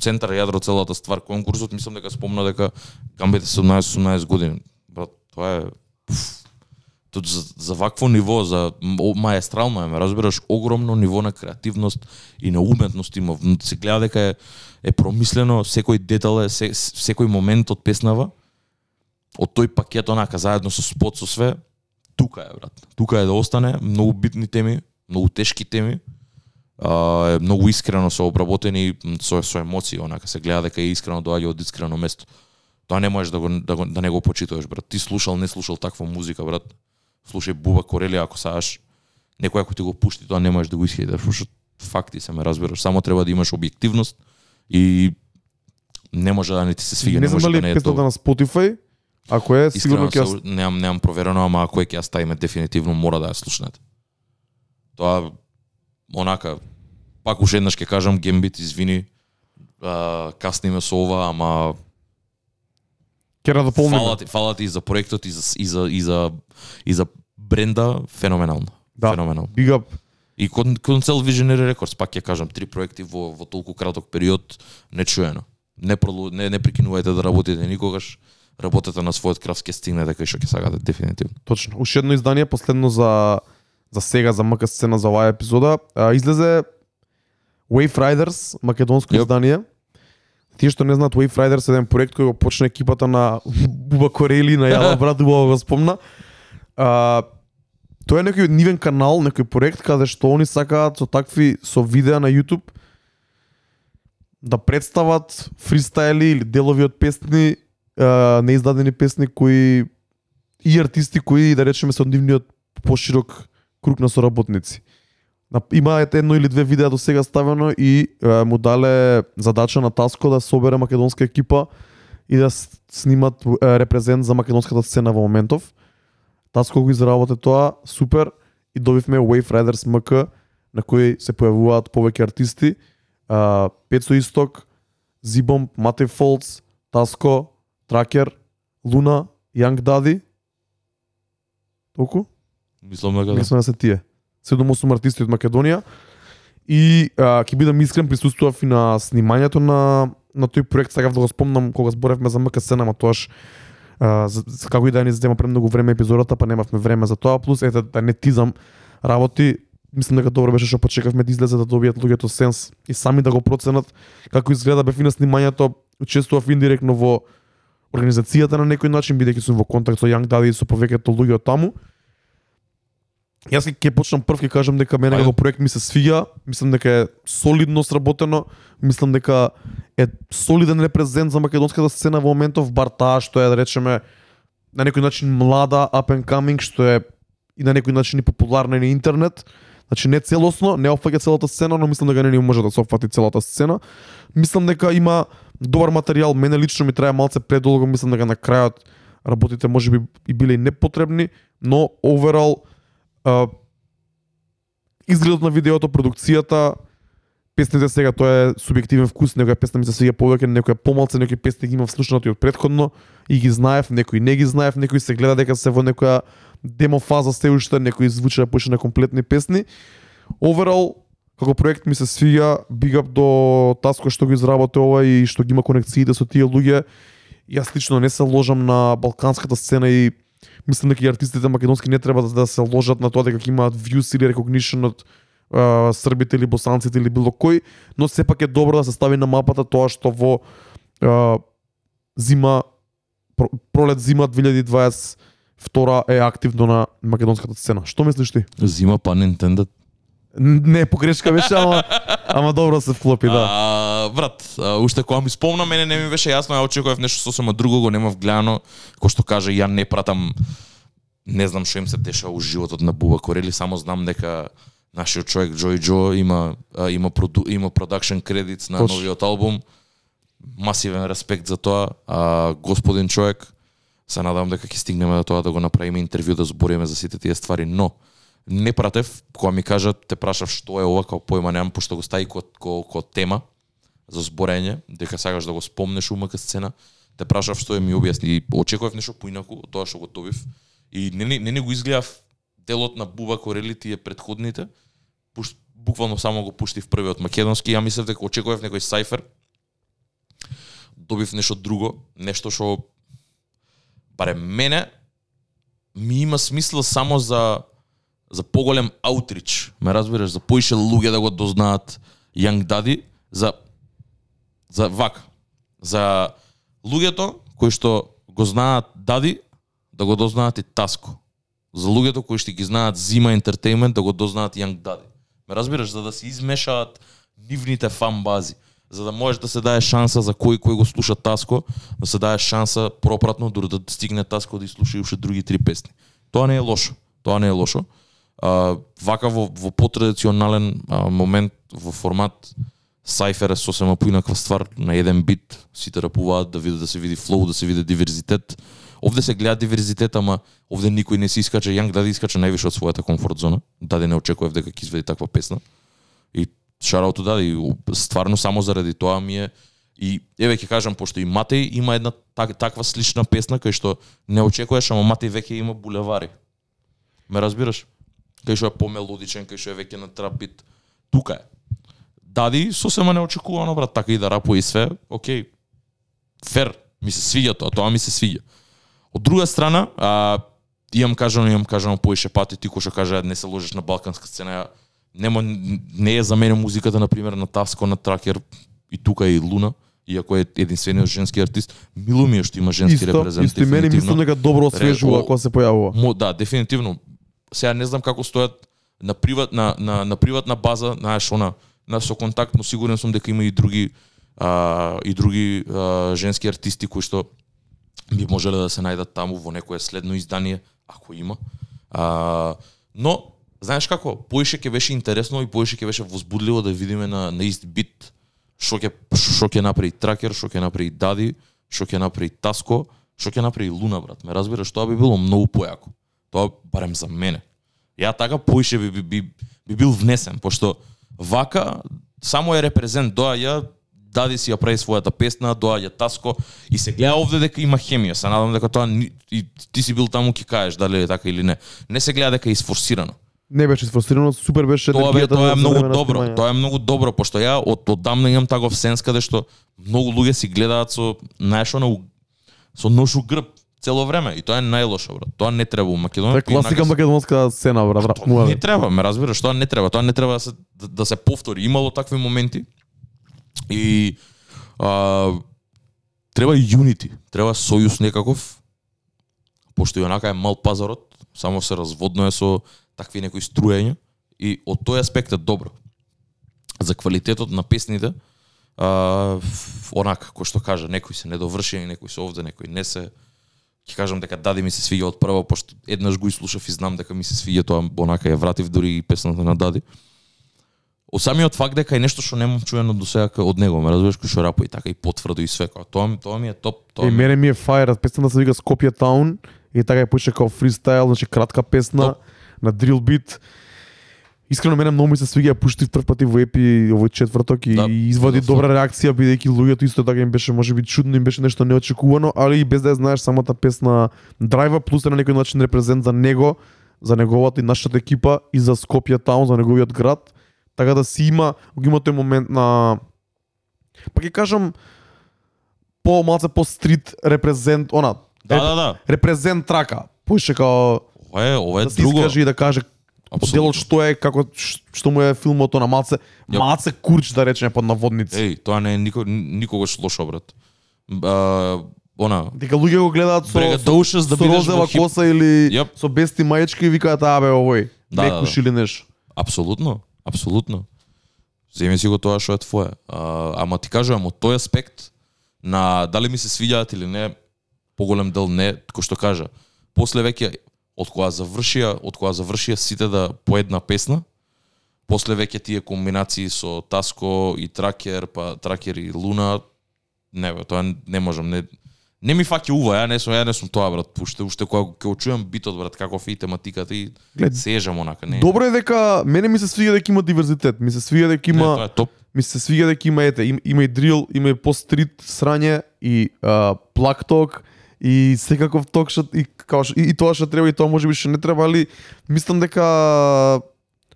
центар јадро целата ствар конкурсот, мислам дека спомна дека Гамбит е 17-18 години. Брат, тоа е пф, Тоа за, за вакво ниво, за маестрално е, ме разбираш, огромно ниво на креативност и на уметност има. Се гледа дека е, е промислено, секој детал е, се, секој момент од песнава, од тој пакет онака заедно со спот со све, тука е брат. Тука е да остане, многу битни теми, многу тешки теми а, е многу искрено со обработени со со емоции, онака се гледа дека е искрено доаѓа од искрено место. Тоа не можеш да го да, го, да не го почитуваш, брат. Ти слушал, не слушал таква музика, брат. Слушај Буба Корели ако сакаш некој ако ти го пушти, тоа не можеш да го исхедиш, што факти се ме разбираш. Само треба да имаш објективност и не може да не ти се свига, не не, знам може да не е тоа. на Spotify, ако е, сигурно ќе немам немам проверено, ама ако е ќе ја ставиме дефинитивно мора да ја слушнете. Тоа онака пак уште еднаш ќе кажам Гембит извини. А, касниме со ова, ама ќе надополниме. фала ти, фала ти и за проектот и за и за и за и за бренда феноменално. Да. Феноменално. Big up. И кон, кон цел Visionary Records, пак ќе кажам, три проекти во, во толку краток период, нечуено. Не, пролу, не, не прекинувајте да работите никогаш, работете на својот крав, ќе стигнете кај што ќе сакате, дефинитивно. Точно. Уште едно издание, последно за за сега за МК сцена за оваа епизода. А, излезе Wave Riders, македонско Јоп. издание. Тие што не знаат Wave Riders еден проект кој го почна екипата на Буба Корели на Јава брат убаво го спомна. А, тоа е некој нивен канал, некој проект каде што они сакаат со такви со видеа на YouTube да представат фристайли или делови од песни, а, неиздадени песни кои и артисти кои да речеме се од нивниот поширок круг на соработници. Има едно или две видеа до сега ставено и е, му дале задача на Таско да собере македонска екипа и да снимат е, репрезент за македонската сцена во моментов. Таско го изработе тоа, супер, и добивме Wave Riders МК, на кој се појавуваат повеќе артисти. А, Пецо Исток, Зибом, Матеј Фолц, Таско, Тракер, Луна, Young Daddy. Толку? Мислам дека да. Мислам да се тие. 7-8 артисти од Македонија. И а, ќе бидам искрен, присуствував и на снимањето на на тој проект, сакав да го спомнам кога зборевме за МК сцена, ама тоаш а, за, за, како и да ни зема премногу време епизодата, па немавме време за тоа, плюс ете да не тизам работи, мислам дека добро беше што почекавме да излезе да добијат луѓето сенс и сами да го проценат како изгледа бев и на снимањето, учествував индиректно во организацијата на некој начин бидејќи сум во контакт со Young Daddy и со повеќето луѓе од таму. Јас ќе почнам прв ќе кажам дека мене како проект ми се свиѓа, мислам дека е солидно сработено, мислам дека е солиден репрезент за македонската сцена во моментов, бар таа што е да речеме на некој начин млада, up and coming, што е и на некој начин и популарна на интернет. Значи не целосно, не опфаќа целата сцена, но мислам дека не ни може да се опфати целата сцена. Мислам дека има добар материјал, мене лично ми трае малце предолго, мислам дека на крајот работите можеби и биле и непотребни, но overall а, изгледот на видеото, продукцијата, песните сега тоа е субјективен вкус, некоја песна ми се свиѓа повеќе, некоја помалце, некои песни ги имав слушнати од предходно. и ги знаев, некои не ги знаев, некои се гледа дека се во некоја демо фаза се уште, некои звучат поише на комплетни песни. Overall, како проект ми се свиѓа, big up до Таско што го изработи ова и што ги има конекциите со тие луѓе. Јас лично не се ложам на балканската сцена и мислам дека и артистите македонски не треба да, да се ложат на тоа дека имаат views или recognition од а, србите или босанците или било кој, но сепак е добро да се стави на мапата тоа што во а, зима про- пролет зима 2022 е активно на македонската сцена. Што мислиш ти? Зима па Nintendo. Не, погрешка беше, ама ама добро се вклопи, да. А, брат, а, уште кога ми спомна, мене не ми беше јасно, ја очекував нешто сосема друго, го немав гледано, кој што каже ја не пратам не знам што им се деша у животот на Буба Корели, само знам дека нашиот човек Джој Джо има а, има проду, има продакшн кредит на Точно. новиот албум. Масивен респект за тоа. А, господин човек, се надам дека ќе стигнеме до тоа да го направиме интервју да збориме за сите тие ствари, но не пратев, кога ми кажат, те прашав што е ова, као појма немам, пошто го стави ко, ко, ко тема за зборење, дека сакаш да го спомнеш умака сцена, те прашав што е ми објасни. И очекував нешто поинаку од тоа што го добив. И не, не, не, не го изгледав делот на Буба Корели тие предходните, пуш, буквално само го пуштив првиот македонски, ја мислев дека очекував некој сайфер, добив нешто друго, нешто што барем мене ми има смисла само за за поголем аутрич, ме разбираш, за поише луѓе да го дознаат Young Daddy, за за вак, за луѓето кои што го знаат Дади, да го дознаат и Таско. За луѓето кои што ги знаат Зима Entertainment, да го дознаат Young Daddy. Ме разбираш, за да се измешаат нивните фан бази за да можеш да се даде шанса за кој кој го слуша Таско, да се даде шанса пропратно дури да стигне Таско да слуша и уште други три песни. Тоа не е лошо. Тоа не е лошо. А, вака во, во потрадиционален а, момент во формат Сайфер е сосема поинаква ствар на еден бит, сите рапуваат да видат да се види флоу, да се види диверзитет. Овде се гледа диверзитет, ама овде никој не се искача, Јанг даде искача највише од својата комфорт зона. Даде не очекував дека ќе изведи таква песна. И шараото даде и стварно само заради тоа ми е и еве ќе кажам пошто и Матеј има една так, таква слична песна кај што не очекуваш, ама Матеј веќе има булевари. Ме разбираш? Кај што е помелодичен, кај што е веќе на трап бит. Тука е. Дади сосема неочекувано брат, така и да рапува и све. Океј. Фер, ми се свиѓа тоа, тоа ми се свиѓа. Од друга страна, а, имам кажано, имам кажано поише пати, ти кој што кажа не се ложиш на балканска сцена, нема не е за мене музиката на пример на Таско, на Тракер и тука и Луна, иако е единствениот женски артист, мило ми е што има женски Исто, репрезент. исто и мене мислам дека добро освежува кога се појавува. Мо, да, дефинитивно. Сега не знам како стојат на приват на, на, на приватна база, знаеш, она, на со контакт, но сигурен сум дека има и други а, и други а, женски артисти кои што би можеле да се најдат таму во некое следно издание, ако има. А, но знаеш како, поише ќе беше интересно и поише ќе беше возбудливо да видиме на на ист бит што ќе што ќе направи Тракер, што ќе направи Дади, што ќе направи Таско, што ќе направи Луна брат. Ме разбираш, тоа би било многу појако. Тоа барем за мене. Ја така поише би, би, би, би бил внесен, пошто вака само е репрезент, доаѓа Дади си ја прави својата песна, доаѓа Таско и се гледа овде дека има хемија. Се надам дека тоа и ти си бил таму ќе кажеш дали е така или не. Не се гледа дека е isфорсирано. Не беше сфрустрирано, супер беше Тоа бе, тоа е многу на добро. Тоа е многу добро пошто ја од одамна имам таков сенс каде што многу луѓе си гледаат со знаеш она у- со нож у грб цело време и тоа е најлошо брат. Тоа не треба у Македонија. Тоа е класика Инака- македонска сцена, брат, Тоа рапнува. Не треба, ме разбираш, тоа не треба, тоа не треба да се да, да се повтори. Имало такви моменти. И а, треба unity, треба сојуз некаков. Пошто и онака е мал пазарот, само се разводнува со такви некои струења и од тој аспект е добро. За квалитетот на песните, а, онака, кој што кажа, некои се недовршени, некои се овде, некои не се. Ќе кажам дека Дади ми се свиѓа од прво, пошто еднаш го изслушав и знам дека ми се свиѓа тоа, онака ја вратив дури и песната на Дади. Од самиот факт дека е нешто што немам чуено до сега од него, ме разбираш кој што рапа и така и потврдо и све, као, тоа, тоа ми е топ, тоа И мене ми е фајер, песната се вика Скопје Таун и така ја почна као фристайл, значи кратка песна Топ. на дрил бит. Искрено мене многу ми се свиѓа, пуштив прв пати во епи овој четврток и Да, извади да, добра реакција бидејќи луѓето исто така им беше можеби чудно, им беше нешто неочекувано, али и без да ја знаеш самата песна драйва плюс е на некој начин репрезент за него, за неговата и нашата екипа и за Скопје Таун, за неговиот град. Така да си има, го има тој момент на па ќе кажам по малце по стрит репрезент, она, Да, да, да. репрезент трака. Поише као Ова е, ова е да друго. искаже и да каже. Делот што е, како што му е филмот на малце, Јап. малце курч да речеме под наводници. Еј, тоа не е нико, никогаш лошо, брат. А, она, Дека луѓе го гледаат со, Braggadocious со, да со во хип- коса или Јап. со бести маечки и викаат абе овој, Да, не да, да. или нешто. Апсолутно, апсолутно. Земи си го тоа што е твое. А, ама ти кажувам од тој аспект на дали ми се свиѓаат или не, поголем дел не, кој што кажа. После веќе од кога завршија, од кога завршија сите да по една песна, после веќе тие комбинации со Таско и Тракер, па Тракер и Луна, не бе, тоа не можам, не не ми фаќа ува, ја не сум, ја не сум тоа брат, уште уште кога ќе го чујам битот брат, каков е и тематиката и Глед, сежам онака, не. Добро е дека мене ми се свиѓа дека има диверзитет, ми се свиѓа дека Не, има тоа е топ. ми се свиѓа дека има ете, им, има и дрил, има и по-стрит срање и а, плак ток и секаков ток што и као што, и, и тоа што треба и тоа можеби што не треба, али мислам дека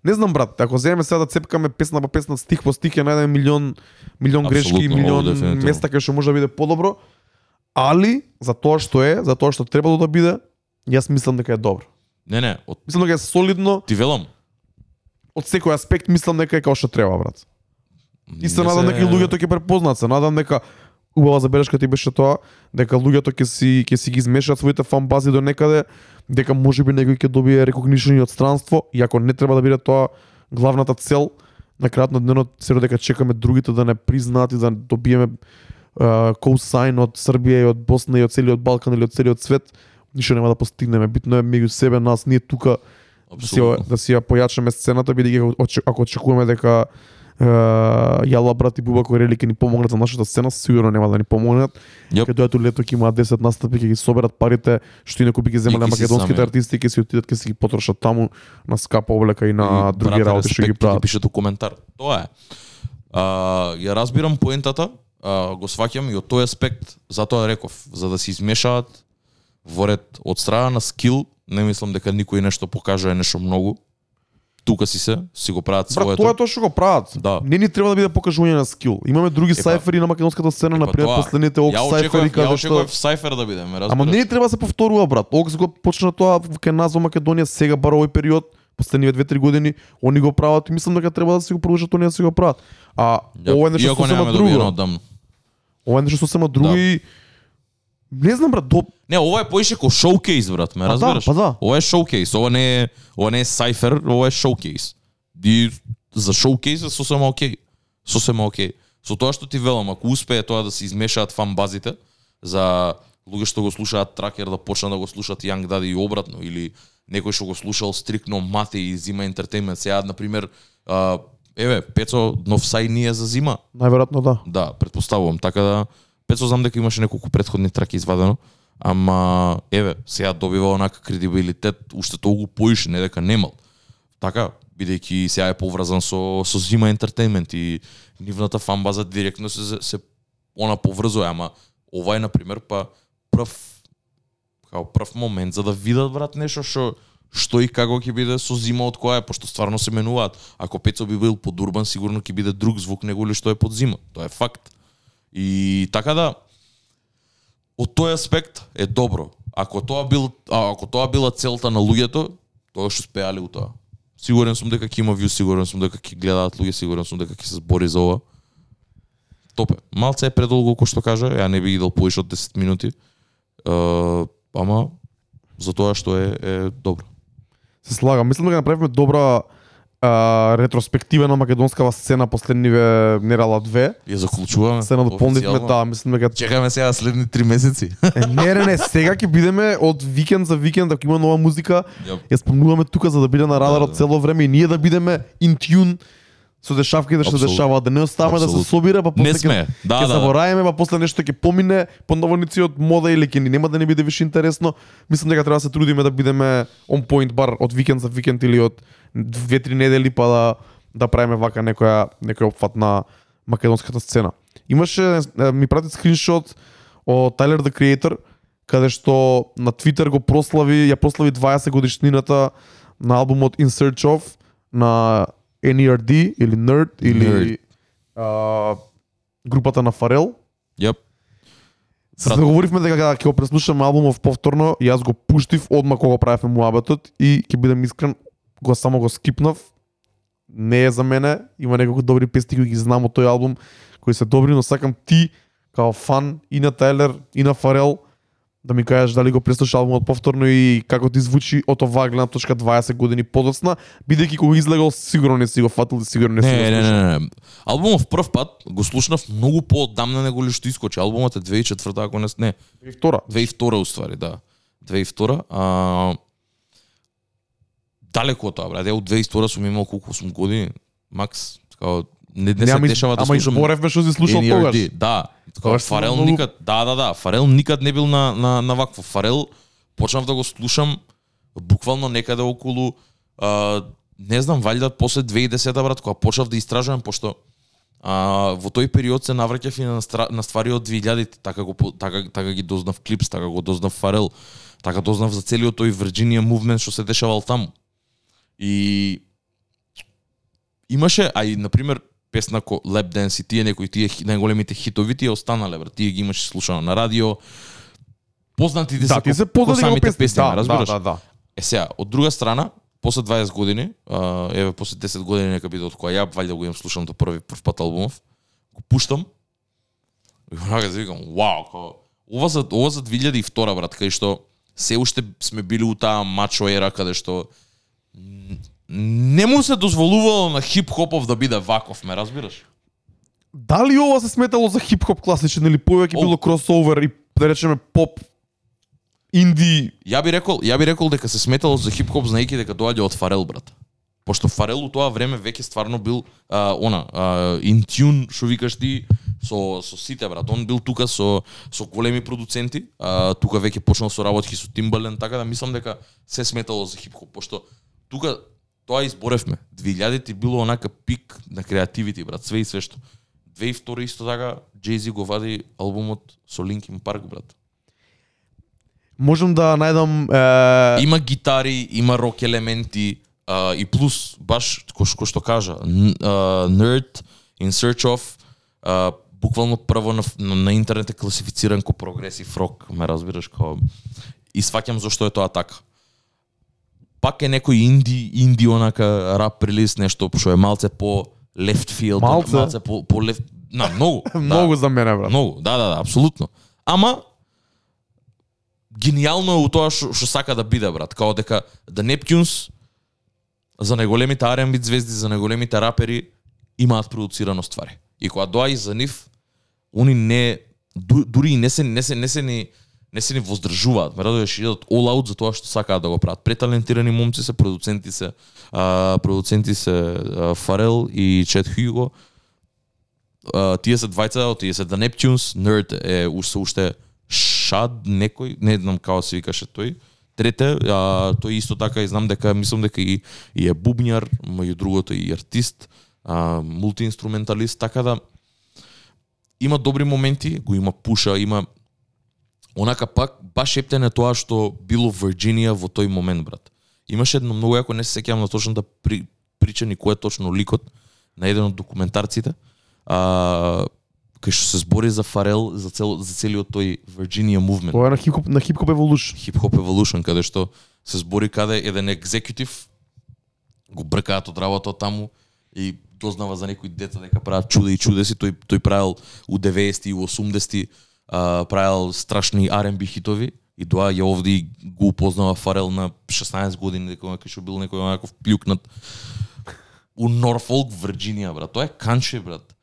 не знам брат, ако земеме сега да цепкаме песна по песна, стих по стих ќе најдеме милион милион грешки, Апсолутно, милион дефинитивно. места кај што може да биде подобро, али за тоа што е, за тоа што требало да биде, јас мислам дека е добро. Не, не, од Мислам дека е солидно, ти велам. од секој аспект мислам дека е како што треба брат. И се надам дека и луѓето ќе препознаат, се надам дека убава забелешка ти беше тоа, дека луѓето ќе си ќе си ги измешаат своите фан бази до некаде, дека можеби некој ќе добие recognition и од странство, и ако не треба да биде тоа, главната цел на крајот на денот се дека чекаме другите да не признаат и да добиеме коусайн од Србија и од Босна и од целиот Балкан или од целиот свет, ништо нема да постигнеме. Битно е меѓу себе нас, ние тука да си, да си ја појачаме сцената, бидејќи ако оче- ако очекуваме дека Јала брат и Буба Корели ќе ни помогнат за нашата сцена, сигурно нема да ни помогнат. Јап. Ќе дојдат у лето ќе имаат 10 настапи, ќе ги соберат парите што инаку би ги земале македонските сами. артисти, ќе си отидат ќе си ги потрошат таму на скапа облека и на И, други брате, работи што ги прават. пишете коментар. Тоа е. А, ја разбирам поентата, а, го сваќам и од тој аспект, затоа реков, за да се измешаат во ред од страна на скил, не мислам дека никој нешто покажа нешто многу. Тука си се, си го прават Брат, своето. тоа е тоа што го прават. Да. Не ни треба да биде покажување на скил. Имаме други Епа. сайфери на македонската сцена, Епа, например тоа, последните ок Ја сайфери ја каде што очекував Сайфер да биде, ме разбираш? Ама не ни треба да се повторува брат. Окс го почна тоа кај нас во Македонија сега бар овој период, последниве 2-3 години, они го прават и мислам дека треба да се го продолжат они да се го прават. А Ја, ова е нешто Иако сосема немаме друго. одамно. Ова е нешто сосема друго Да. и не знам брат, до Не, ова е поише ко шоукейс, брат, ме Па да, разбираш? па да. Ова е шоукейс, ова не е, ова не е сайфер, ова е шоукейс. И за шоукейс е сосема окей. Сосема окей. Со тоа што ти велам, ако успее тоа да се измешаат фан базите за луѓе што го слушаат тракер да почнат да го слушаат Young Daddy и обратно или некој што го слушал стрикно Мате и Зима Entertainment. Сега на пример, еве, Пецо нов сај ние за Зима. најверојатно да. Да, предпоставувам. Така да, Пецо знам дека имаше неколку предходни траки извадено, ама еве, сега добива онака кредибилитет, уште толку поише, не дека немал. Така, бидејќи сега е поврзан со со Зима Entertainment и нивната фан база директно се се она поврзува, ама ова е на пример па прв као прв момент за да видат брат нешто што што и како ќе биде со зима од која е, пошто стварно се менуваат. Ако Пецо би бил под Урбан, сигурно ќе биде друг звук него ли што е под зима. Тоа е факт. И така да од тој аспект е добро. Ако тоа бил а, ако тоа била целта на луѓето, тоа што успеале у тоа. Сигурен сум дека ќе има вју, сигурен сум дека ќе гледаат луѓе, сигурен сум дека ќе се збори за ова. Топе. Малце е предолго кој што кажа, ја не би идел поише од 10 минути. Е, ама за тоа што е е добро. Се слагам. Мислам дека направивме добра а, ретроспектива на македонскава сцена последниве нерала две. Ја заклучуваме. Се надополнивме, да, мислам дека Чекаме сега следни три месеци. Е, не, не, не, сега ќе бидеме од викенд за викенд, ако има нова музика, ја спомнуваме тука за да биде на радарот да. цело време и ние да бидеме in tune со дешавките што се Апсолутно. дешаваат, да не оставаме да се собира, па после Не сме. Да, ќе да, да. забораеме, па после нешто ќе помине по наводници од мода или ќе ни нема да не биде више интересно. Мислам дека треба да се трудиме да бидеме on point бар од викенд за викенд или од две-три недели па да да правиме вака некоја некој опфат на македонската сцена. Имаше ми прати скриншот од Tyler the Creator каде што на Твитер го прослави, ја прослави 20 годишнината на албумот In Search Of на NERD или Nerd или Nerd. а, групата на Фарел. Јап. Се Брат. договоривме дека кога ќе го преслушаме албумов повторно, јас го пуштив одма кога правевме муабетот и ќе бидам искрен, го само го скипнав. Не е за мене, има неколку добри песни кои ги знам од тој албум, кои се добри, но сакам ти као фан и на Тайлер и на Фарел да ми кажеш дали го преслуша албумот повторно и како ти звучи од оваа гледна точка 20 години подоцна, бидејќи кога излегал сигурно не си го фатил и сигурно не си го Не, не, слушал. не, не. Албумов прв пат го слушнав многу поодамна него ли што искочи. Албумот е 2004 ако не не, И втора. 2002 уствари, да. 2002 а далеко од тоа, брат. Ја од 2002 сум имал колку сум години, макс, така не, не се дешава да ама слушам изборевме што си слушал NERD. тогаш. Да. Така, Тогаш сум Фарел многу- никад, да, да, да, Фарел никад не бил на на на вакво. Фарел почнав да го слушам буквално некаде околу а, не знам, валјда после 2010 брат, кога почнав да истражувам пошто а, во тој период се навраќав и на, на ствари од 2000 така го така така ги дознав клипс, така го дознав Фарел, така дознав за целиот тој Virginia movement што се дешавал таму. И имаше, а и на пример песна ко Lap Dance и тие некои тие најголемите хитови тие останале брат. Тие ги имаше слушано на радио. Познатите Да, се ти се познати како самите песни. песни, Да, разбираш? да, да, да. Е сега, од друга страна, после 20 години, еве после 10 години нека биде од која ја валјда го имам слушаното први прв пат албумов, го пуштам и онака си викам, вау, као, ова за ова за 2002 брат, кај што се уште сме били у таа мачо ера каде што не му се дозволувало на хип-хопов да биде ваков, ме разбираш? Дали ова се сметало за хип-хоп класичен или повеќе било кросовер и да речеме поп инди Ја би рекол, ја би рекол дека се сметало за хип-хоп знаејќи дека доаѓа од Фарел брат. Пошто Фарел у тоа време веќе стварно бил а, она а, in tune што викаш ти со со сите брат. Он бил тука со со големи продуценти, а, тука веќе почнал со работки со Timbaland, така да мислам дека се сметало за хип-хоп, пошто тука тоа изборевме. 2000 било онака пик на креативити брат, све и све што. 2002 исто така Jay-Z го вади албумот со Linkin Park брат. можам да најдам е, Има гитари, има рок елементи а, и плюс баш кој што- кажа Nerd in Search of а, буквално прво на, на, на интернет е класифициран ко прогресив рок, ме разбираш као и сваќам зашто е тоа така. Пак е некој инди, инди онака рап релиз нешто што е малце по left field, Малце? малце по по left, на многу, да. многу за мене брат. Многу, да, да, да, апсолутно. Ама гениално е у тоа што сака да биде брат, као дека The Neptunes за најголемите R&B звезди, за најголемите рапери имаат продуцирано ствари. И кога доа и за нив, они не ду- дури не се не се не се ни не се ни воздржуваат, ме радуваш идат all out за тоа што сакаат да го прават. Преталентирани момци се, продуценти се, а, продуценти се а, Фарел и Чет Хюго. А, тие се двајца, тие се The Neptunes, Nerd е уште уште Шад некој, не знам како се викаше тој. Трете, а, тој исто така и знам дека мислам дека и, и е бубњар, меѓу другото и артист, а, мултиинструменталист, така да има добри моменти, го има пуша, има онака пак баш ептене тоа што било Вирджинија во тој момент, брат. Имаше едно многу јако не се сеќавам на точно да при, прича ни кој е точно ликот на еден од документарците. А, кај што се збори за Фарел, за цел за целиот тој Virginia movement. Тоа е на хип-хоп на хип-хоп еволушн. Hip Hop Evolution, каде што се збори каде еден екзекутив го бркаат од работа таму и дознава за некои деца дека прават чуда и чудеси, тој тој правил у 90 и у 80 а, правил страшни R&B хитови и доаѓа овде и го упознава Фарел на 16 години дека кај што бил некој онаков плюкнат у Норфолк, Вирджинија, брат. Тоа е кантри, брат.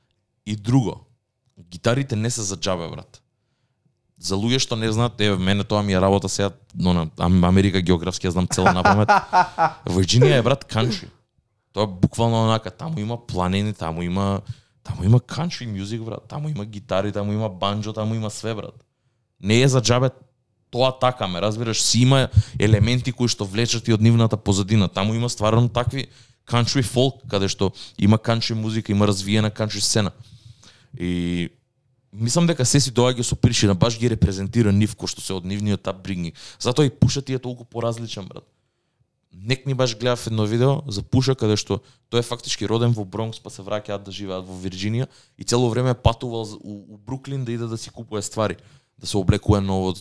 И друго, гитарите не се за џабе, брат за луѓе што не знаат, еве мене тоа ми е работа сега, но на Ам- Америка географски ја знам цела на памет. Вирджинија е брат кантри. Тоа е буквално онака, таму има планини, таму има таму има country music брат, таму има гитари, таму има банджо, таму има све брат. Не е за джабе тоа така, ме разбираш, си има елементи кои што влечат и од нивната позадина. Таму има стварно такви country folk, каде што има country музика, има развиена country сцена. И мислам дека се си доаѓа со причина, баш ги репрезентира нив кој што се од нивниот апбрингинг. Затоа и пушат ти е толку поразличен, брат. Нек ни баш гледав едно видео за Пуша каде што тој е фактички роден во Бронкс па се враќаат да живеат во Вирџинија и цело време патувал у, у Бруклин да иде да си купува ствари, да се облекува ново,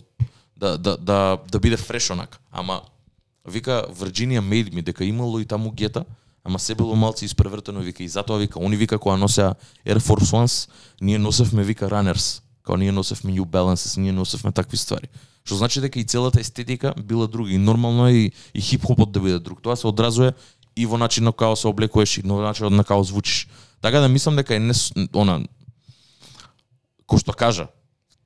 да да да да биде фреш онак. Ама вика Вирџинија made me дека имало и таму гета, ама се било малци испревртено вика и затоа вика они вика кога носеа Air Force Ones, ние носевме вика Runners, Као ние носевме New Balances, ние носевме такви ствари. Што значи дека и целата естетика била друга и нормално е и, и хип-хопот да биде друг. Тоа се одразува и во начинот како се облекуваш и во начинот на како звучиш. Така да мислам дека е не она кој што кажа,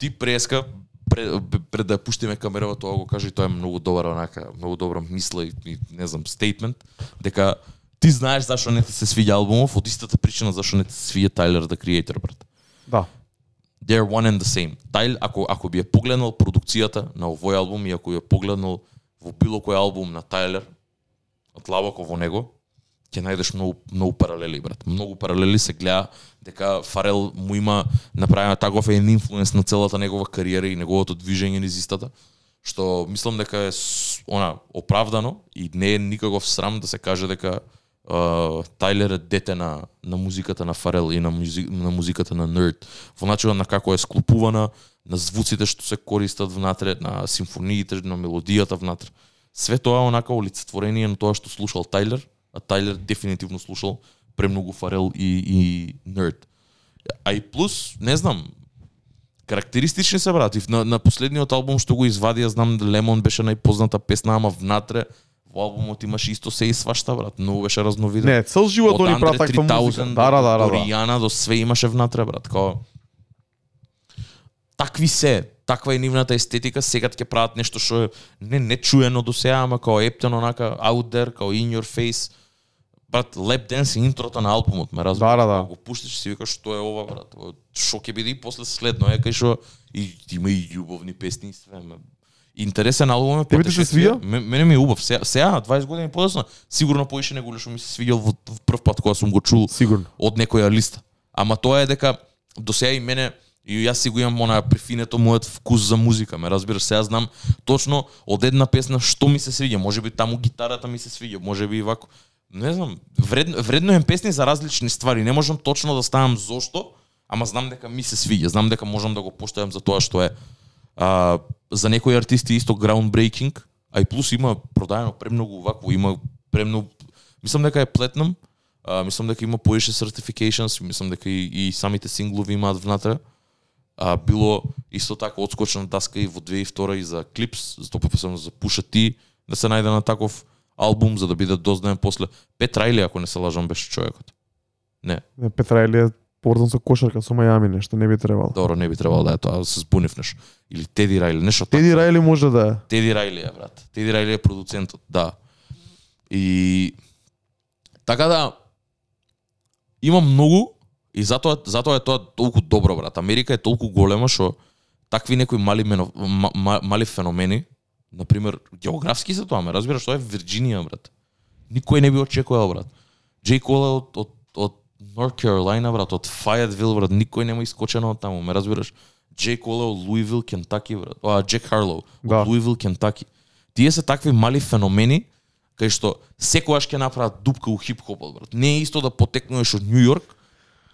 ти преска пред, пред да пуштиме камерава тоа го кажа и тоа е многу добра онака, многу добра мисла и, и не знам, стейтмент дека ти знаеш зашо не ти се свиѓа албумов, од истата причина зашо не ти се свиѓа Тайлер да Creator, брат. Да. They're one and the same. Тайл, ако, ако би ја погледнал продукцијата на овој албум и ако ја погледнал во било кој албум на Тайлер, од лабоко во него, ќе најдеш многу многу паралели брат. Многу паралели се гледа дека Фарел му има направена така, таков еден инфлуенс на целата негова кариера и неговото движење низ истата, што мислам дека е она оправдано и не е никаков срам да се каже дека uh, Тайлер е дете на, на музиката на Фарел и на, музик на музиката на Нерд. Во начинот на како е склупувана на звуците што се користат внатре, на симфониите, на мелодијата внатре. Све тоа е онака олицетворение на тоа што слушал Тайлер, а Тайлер дефинитивно слушал премногу Фарел и, и Нерд. А и плюс, не знам, карактеристични се брат. На, на последниот албум што го извадија, знам Лемон беше најпозната песна, ама внатре во албумот имаше исто се и свашта, брат. Многу беше разновиден. Не, цел живот они прават таква 3000 музика. Да, да, да, да. До да. Ријана до све имаше внатре, брат. Као такви се, таква е нивната естетика, сега ќе прават нешто што е не не чуено до сега, ама као ептен онака out there, као in your face. Брат, Lap Dance е интрото на албумот, ме разбираш? Да, да, да. Го пуштиш си викаш што е ова, брат. Што ќе биде и после следно е кај што и има и љубовни песни и све. ме. Интересен албум е. Тебе ти се потешествие. свија? Ме- Мене ми е убав. Сега, сега 20 години подоцна, сигурно поише него што ми се свиѓал во, во прв пат кога сум го чул Сигурно. од некоја листа. Ама тоа е дека до сега и мене и јас си го имам она прифинето мојот вкус за музика, ме разбираш, сега знам точно од една песна што ми се свиѓа, можеби таму гитарата ми се свиѓа, можеби и вако. Не знам, вредно, вредно е песни за различни ствари, не можам точно да ставам зошто, ама знам дека ми се свиѓа, знам дека можам да го поштојам за тоа што е. А, за некои артисти исто groundbreaking, а и плюс има продаено премногу вакво, има премногу мислам дека е Platinum, а, мислам дека има поише certifications, мислам дека и, и самите синглови имаат внатре. А, било исто така одскочна таска и во 2002 и за клипс, за тоа посебно за Пуша Ти, да се најде на таков албум за да биде дознаен после. Пет Райли, ако не се лажам, беше човекот. Не, Не, Пет Райли е поврзан со кошарка, со Мајами нешто, не би требало. добро, не би требало да е тоа, се збунив нешто. Или Теди Райли, нешто Теди такво. Рајли може да е. Теди Райли е, брат. Теди Райли е продуцентот, да. И така да има многу и затоа затоа е тоа толку добро, брат. Америка е толку голема што такви некои мали мено, ма, ма, мали феномени, на пример, географски се тоа, ме разбираш, тоа е Вирџинија, брат. Никој не би очекувал, брат. Джей Кол е од, од, од North Carolina, брат, од Fayetteville, брат, никој нема искочено од таму, ме разбираш. Джей Кол е од Луивил, Кентаки, брат. А, Джек Харлоу, од Да. Луивил, Кентаки. Тие се такви мали феномени кај што секогаш ќе направат дупка у хип-хопот, брат. Не е исто да потекнуваш од Нью Йорк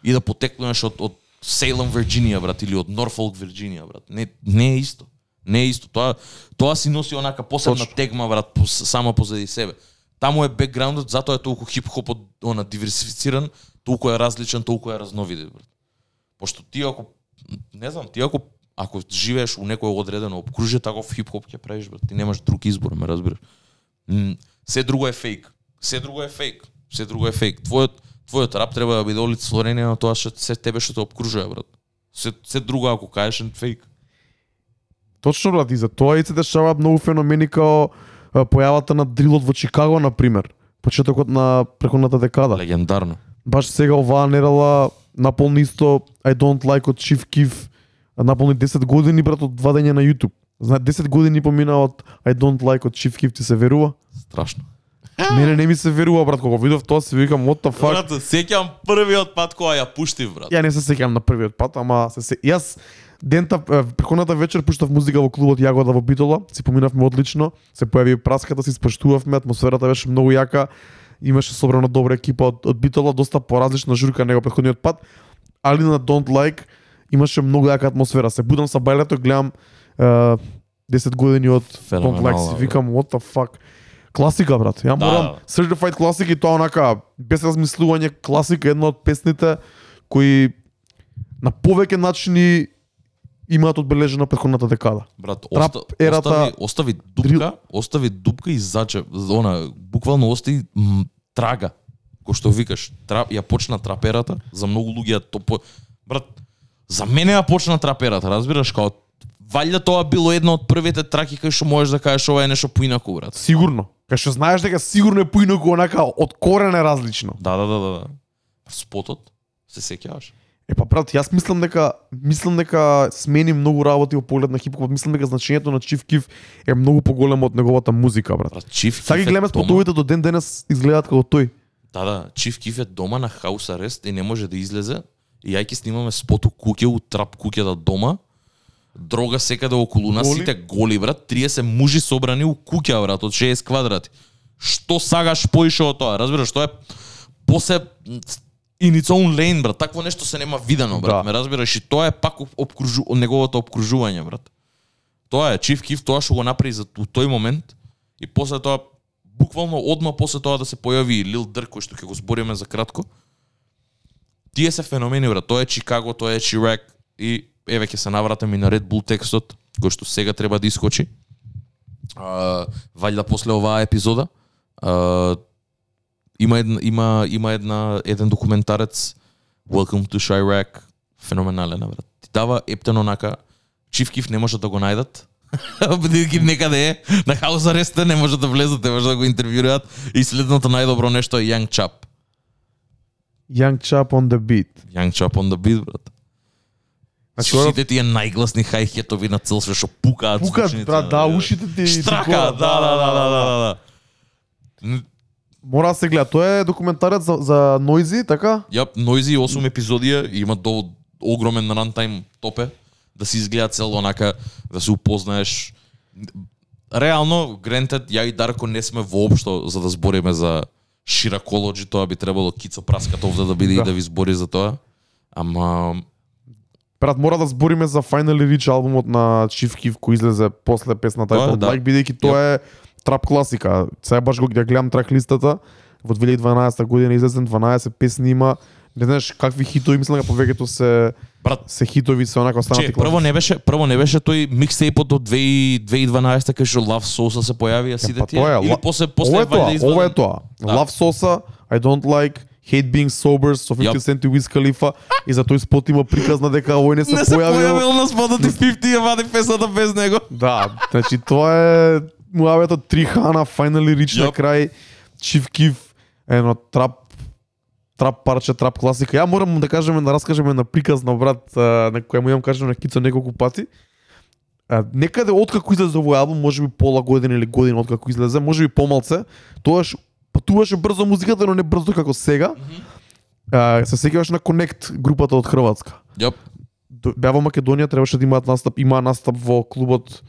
и да потекнуваш од, од Сейлем, Вирџинија, брат, или од Норфолк, Вирџинија, брат. Не, не е исто. Не е исто. Тоа, тоа си носи онака посебна Точно. тегма, брат, по, само позади себе. Таму е бекграундот, затоа е толку хип-хопот она диверсифициран, толку е различен, толку е разновиден, брат. Пошто ти ако не знам, ти ако ако живееш у некој одредено обкружје, таков хип-хоп ќе правиш, брат. Ти немаш друг избор, ме разбираш. Се друго е фейк. Се друго е фейк. Се друго е фейк. Твојот твојот рап треба да биде олицетворение на тоа што се тебе што те обкружува, брат. Се се друго ако кажеш фейк. Точно брат, и за тоа и се дешаваат многу феномени као појавата на дрилот во Чикаго на пример. Почетокот на преходната декада. Легендарно. Баш сега оваа нерала наполни исто I don't like од Chief Keef наполни 10 години брат од вадење на YouTube. Знаат 10 години помина од I don't like од Chief Keef ти се верува? Страшно. Мене не ми се верува брат кога видов тоа се викам what the fuck. Брат, сеќам првиот пат кога ја пуштив, брат. Ја не се сеќавам на првиот пат, ама се се јас дента е, преходната вечер пуштав музика во клубот Јагода во Битола, си поминавме одлично, се појави праската, си спрештувавме, атмосферата беше многу јака, имаше собрана добра екипа од, од Битола, доста поразлична журка него претходниот пат, али на Don't Like имаше многу јака атмосфера. Се будам са бајлето, гледам е, 10 години од Don't Like, си Феноменално, викам what the fuck. Класика, брат. Ја Да. морам Certified Classic и тоа онака без размислување класика една од песните кои на повеќе начини имаат одбележена претходната декада. Брат, Трап оста, ерата- остави, остави дупка, остави дупка и заче, она, буквално остави м, трага. Кој што викаш, трап, ја почна траперата, за многу луѓе ја то по... Брат, за мене ја почна траперата, разбираш, као валјда тоа било една од првите траки кај што можеш да кажеш ова е нешто поинаку, брат. Сигурно. Кај што знаеш дека сигурно е поинаку онака од корен е различно. Да, да, да, да. да. Спотот, се сеќаваш? Е па брат, јас мислам дека мислам дека смени многу работи во поглед на хип-хоп. Мислам дека значењето на Chief Keef е многу поголемо од неговата музика, брат. Брат, Чиф Сега гледаме спотовите до ден денес изгледаат како тој. Да, да, Чиф Киф е дома на хаус арест и не може да излезе. И ја ќе снимаме спот у куќе, у трап куќата дома. Дрога секаде околу нас, Голи? сите голи, брат. 30 мужи собрани у куќа, брат, од 60 квадрати. Што сагаш поише од тоа? Разбираш, тоа е посе in its own lane, брат. Такво нешто се нема видено, брат. Да. Ме разбираш, и тоа е пак об- обкружу, неговото обкружување, брат. Тоа е Чиф Киф, тоа што го направи за тој момент и после тоа буквално одма после тоа да се појави и Лил Дърк кој што ќе го збориме за кратко. Тие се феномени, брат. Тоа е Чикаго, тоа е Чирак и еве ќе се навратам и на Red Bull текстот кој што сега треба да искочи. А, валјда после оваа епизода. А, има една има има една еден документарец Welcome to Chirac феноменален брат. Ти дава ептен онака Чифкив не може да го најдат. Бидејќи некаде е на хаус ареста не може да влезат, не може да го интервјуираат и следното најдобро нешто е Young Chap. Young Chap on the beat. Young Chap on the beat, брат. Значи, сите тие најгласни хајхетови на цел све што пукаат. Звучници, брат, да, ушите ти... Штрака, ти да, да, да, да, да, да. Мора да се гледа. Тоа е документарец за, за Noisy, така? Ја, Noisy 8 епизодија и има до огромен рантайм топе да се изгледа цел онака да се упознаеш. Реално, грентед, ја и Дарко не сме воопшто за да збориме за шираколоджи, тоа би требало Кицо Праскат овде да биде Да. и да ви збори за тоа. Ама Брат, мора да збориме за Finally Rich албумот на Chief Keef кој излезе после песната да. Like, бидејќи тоа е трап класика. Сега баш го гледам трак листата. Во 2012 година излезен 12 песни има. Не знаеш какви хитови, мислам дека повеќето се брат, се хитови се онака останати Че, прво не беше прво не беше тој микстейпот од 2000 2012 кај што Love Sauce се појави, а сите па тие. Или после после ова е тоа, ова е тоа. Да. Love Sosa, I don't like, Hate Being Sober, со 50 Јап. Cent и Wiz Khalifa и за тој спот има приказна дека овој не се, Не се појавил. појавил на спотот и 50 ја вади песната без него. Да, значи тоа е муавето три хана, Finally Rich на Јоп. крај, Chief Keef, едно трап трап парче, трап класика. Ја морам да кажеме, да раскажеме на приказна брат, а, на која му имам кажеме на Кицо неколку пати. А, некаде откако излезе овој албум, можеби пола година или година откако излезе, можеби помалце, тоаш патуваше брзо музиката, но не брзо како сега. А, се сеќаваш на Connect групата од Хрватска. Јоп. До- беа во Македонија, требаше да имаат настап, имаа настап во клубот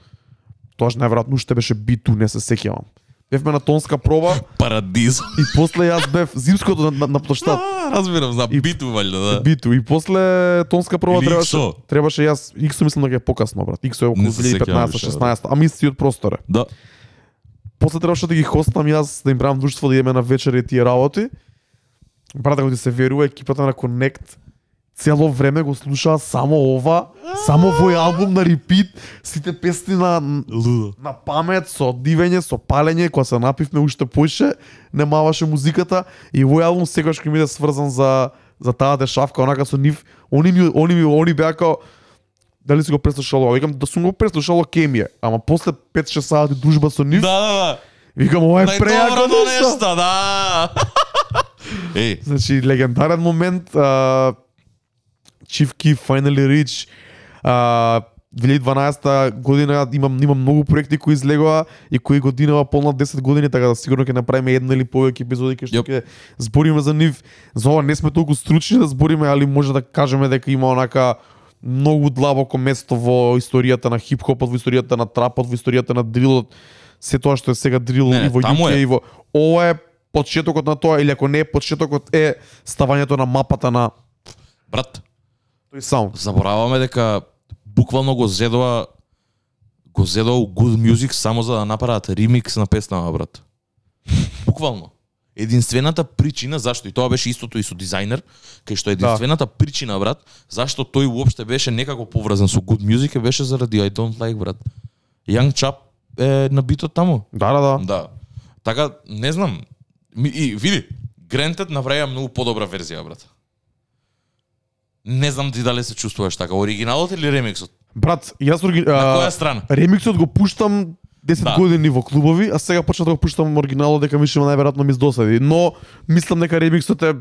Тоаш најверојатно уште беше биту, не се сеќавам. Бевме на тонска проба Парадиз. и после јас бев зимското на, на, на площад. А, разбирам, за И- биту валјда, да. Биту и после тонска проба Или требаше Иксо. требаше јас Иксо мислам дека е покасно брат. Иксо е околу Не се сеќавам више, 2015-16, ама истиот простор е. Да. После требаше да ги хостам јас да им правам друштво да идеме на вечер и тие работи. Брат, ако ти се верува екипата на Connect цело време го слушаа само ова, само овој албум на репит, сите песни на Лудо. на памет, со дивење, со палење, кога се напивме уште поише, не маваше музиката и овој албум секогаш ќе ми биде сврзан за за таа дешавка, онака со нив, они ми они ми они беа као дали си го преслушало, викам да сум го преслушало кемија, ама после 5-6 сати дружба со нив, Да, да, да. викам ова е Најдоброто нешто. нешто, да. Еј, Значи легендарен момент, а, Chief Keef Finally Rich, а, 2012 година имам имам многу проекти кои излегоа и кои годинава полна 10 години, така да сигурно ќе направиме една или повеќе епизоди кај што ќе збориме за нив. За ова не сме толку стручни да збориме, али може да кажеме дека има онака многу длабоко место во историјата на хип-хопот, во историјата на трапот, во историјата на дрилот, се тоа што е сега дрил Не, не, и во UK е. и во ова е почетокот на тоа или ако не е почетокот е ставањето на мапата на брат, тој саунд. забораваме дека буквално го зедоа го зедоа Good Music само за да направат ремикс на песнава, брат. Буквално. Единствената причина зашто и тоа беше истото и со дизајнер, кај што единствената причина, брат, зашто тој уопште беше некако поврзан со Good Music е беше заради I Don't Like, брат. Young Chap е на битот таму. Да, да, да. Да. Така, не знам. И види, Грентед направија многу подобра верзија, брат. Не знам ти дали се чувствуваш така, оригиналот или ремиксот? Брат, јас орги... На која страна? ремиксот го пуштам 10 Да. години во клубови, а сега почнав да го пуштам оригиналот дека више најверојатно ми издосади. Но мислам дека ремиксот е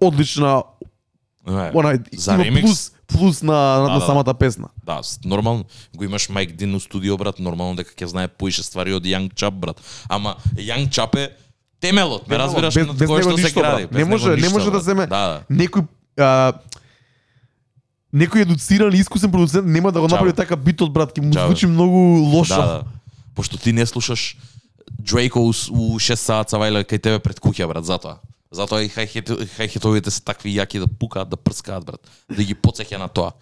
одлична, Не, онај за има ремикс? плюс плюс на, на, Да, на да. самата песна. Да, нормално го имаш Майк Дин у студио, брат, нормално дека ќе знае поише ствари од Young Chap, брат. Ама Young Chap е темелот, ме разбираш без- на него што се гради. Не може- не може да земе- Да, да. Некој а, некој едуциран и искусен продуцент нема да го направи така битот брат, ќе му Чао. звучи многу лошо. Да, да. Пошто ти не слушаш Дрейко у, у 6 саат савајла кај тебе пред куќа, брат, затоа. Затоа и хајхет, хајхетовите се такви јаки да пукаат, да прскаат, брат. Да ги подсеќа на тоа.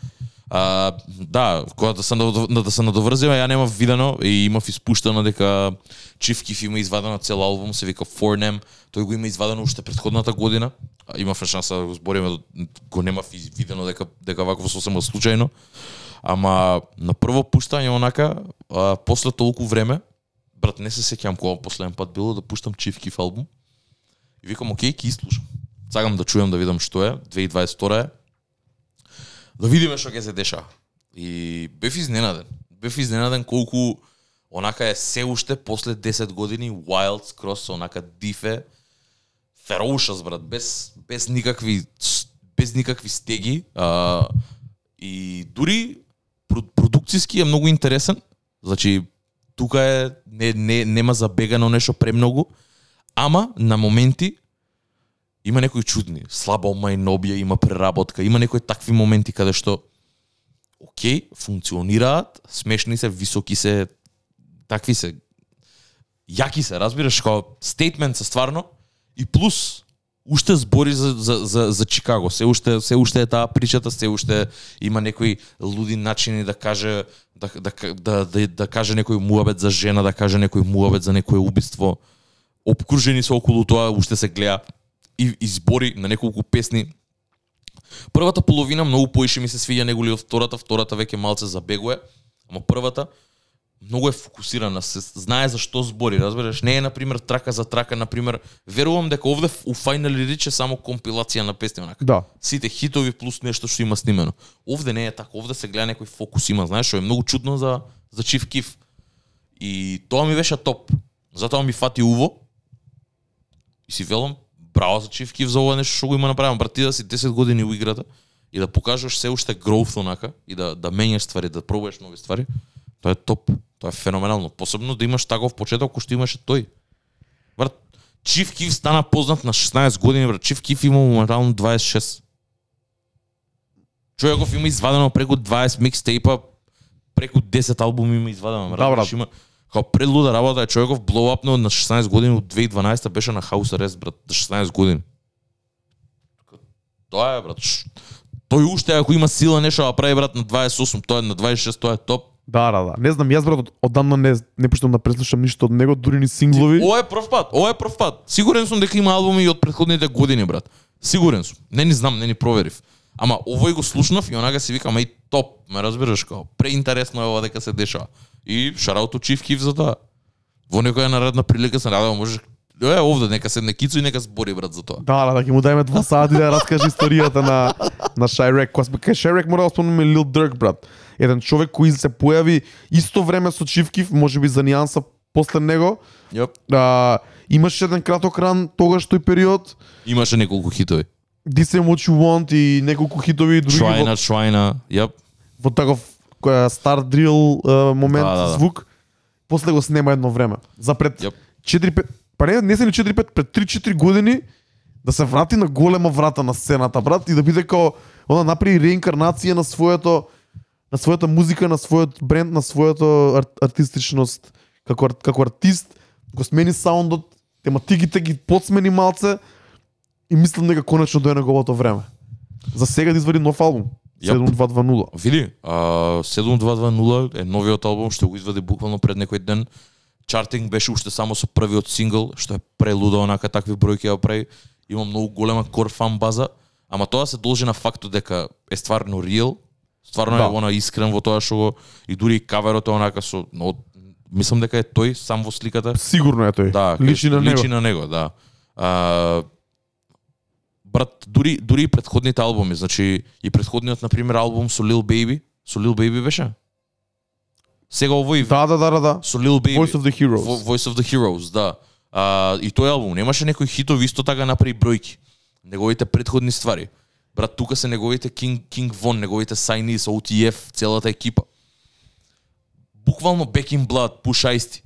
А, да, кога да се надов- да-, да се надоврзиме, ја немав видено и имав испуштено дека Chief Keef има извадено цел албум, се вика Fornem, тој го има извадено уште предходната година. А, Имавме шанса да го збориме, го немав видено дека дека вакво сосема случајно. Ама на прво пуштање онака, а, после толку време, брат, не се сеќавам кога последен пат било да пуштам Chief Keef албум. И викам, окей, ќе слушам. Сакам да чујам, да видам што е, 2022 е. Да видиме што ќе се деша. И бев изненаден. Бев изненаден колку онака е се уште после 10 години wild cross онака дифе фероушас брат без без никакви без никакви стеги а, и дури продукциски е многу интересен значи тука е не, не нема забегано нешто премногу ама на моменти има некои чудни. Слаба мајнобија има преработка. Има некои такви моменти каде што окей, функционираат, смешни се, високи се, такви се, јаки се, разбираш, како стейтмент се стварно, и плюс, уште збори за, за, за, за Чикаго, се уште, се уште е таа причата, се уште има некои луди начини да каже, да, да, да, да, да каже некој муабет за жена, да каже некој муабет за некое убиство, обкружени се околу тоа, уште се гледа и, и збори на неколку песни, Првата половина многу поише ми се свиѓа него ли од втората, втората веќе малце забегува, ама првата многу е фокусирана, се знае за што збори, разбираш? Не е на пример трака за трака, на пример, верувам дека овде у Final Reach е само компилација на песни онака. Да. Сите хитови плюс нешто што има снимено. Овде не е така, овде се гледа некој фокус има, знаеш, што е многу чудно за за Chief Keef. И тоа ми беше топ. Затоа ми фати уво. И си велам, браво за Keef за ова нешто што го има направено. Брат, ти да си 10 години у играта и да покажеш се уште growth онака и да да менјаш ствари, да пробуваш нови ствари. Тоа е топ. Тоа е феноменално. Посебно да имаш таков почеток кој што имаше тој. Брат, Chief Keef стана познат на 16 години, брат. Chief Keef има моментално 26. Човеков има извадено преку 20 микстейпа, преку 10 албуми има извадено. Да, брат. Има, као предлуда работа е човеков блоуапно на 16 години од 2012 беше на House Arrest, брат, на 16 години. Тоа е, брат. Тој уште ако има сила нешто да прави брат на 28, тоа е на 26, тоа е топ. Да, да, да. Не знам, јас брат од- одамна не не пуштам да преслушам ништо од него, дури ни синглови. Ова е прв пат, ова е прв пат. Сигурен сум дека има албуми и од претходните години, брат. Сигурен сум. Не ни знам, не ни проверив. Ама овој го слушнав и онага си викам, еј, топ, ме разбираш као, преинтересно е ова дека се дешава. И шараото Chief Keef за тоа. Во некоја наредна прилика се надевам може Е, овде нека седне кицо и нека збори брат за тоа. Да, да, да, ќе му дајме два сати да раскаже историјата на на Шайрек. Кога сме кај Шайрек мора да спомнеме Лил Дърк, брат. Еден човек кој се појави исто време со Чивкив, може би за нијанса после него. Јоп. А, имаше еден краток ран тогаш тој период. Имаше неколку хитови. This Ain't What You Want и неколку хитови други Швајна, во, Швајна, јап. во таков која стар дрил момент Да, да, да. звук. После го снема едно време. За пред Јап. 4-5 па не, не се ни 4-5, пред 3-4 години да се врати на голема врата на сцената, брат, и да биде као она направи реинкарнација на своето на својата музика, на својот бренд, на својата ар, артистичност како ар- како артист, го смени саундот, тематиките ги подсмени малце и мислам дека конечно дојде неговото време. За сега да извади нов албум. Јап. 7220. Види, а, 7220 е новиот албум што го извади буквално пред некој ден. Чартинг беше уште само со првиот сингл, што е прелудо онака такви бројки ја прави. Има многу голема кор фан база, ама тоа се должи на фактот дека е стварно реал, стварно Да. е она искрен во тоа што го и дури и каверот е онака со но, мислам дека е тој сам во сликата. Сигурно е тој. Да, личи на него. Личи на него, да. А, брат, дури дури и предходните албуми, значи и предходниот на пример албум со Lil Baby, со Lil Baby беше. Сега овој Да, да, да, да, да. со Lil Baby. Voice of the Heroes. Vo- Voice of the Heroes, да. А, и тој албум немаше некои хитови, исто така направи бројки. Неговите предходни ствари. Брат, тука се неговите King, King Von, неговите Signees, OTF, целата екипа. Буквално Back in Blood, Push Ice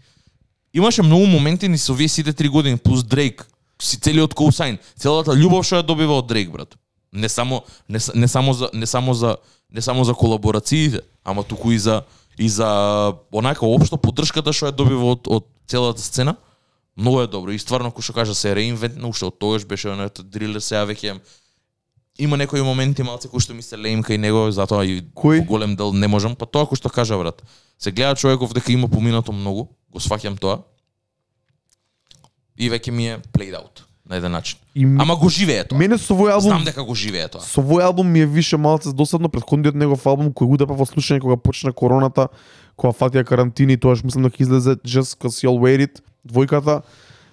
Имаше многу моменти ни со овие сите три години, плюс Дрейк, си целиот коусайн, целата љубов што ја добива од Дрейк, брат. Не само не, не само за не само за не само за колаборациите, ама туку и за и за онака општо поддршката што ја добива од од целата сцена. Многу е добро и стварно кој што кажа се реинвентна, уште од тогаш беше онака дрилер сега веќе има некои моменти малце кои што ми се леим кај него, затоа и во голем дел не можам, па тоа кој што кажа брат. Се гледа човеков дека има поминато многу, го сваќам тоа. И веќе ми е played out. на еден начин. И Ама го живее тоа. мене со овој албум Знам дека го живее тоа. Со овој албум ми е више малце досадно предходниот негов албум кој го удапа во слушање кога почна короната, кога фатија карантини, тоаш мислам дека излезе Just Cause You'll Wait It, двојката.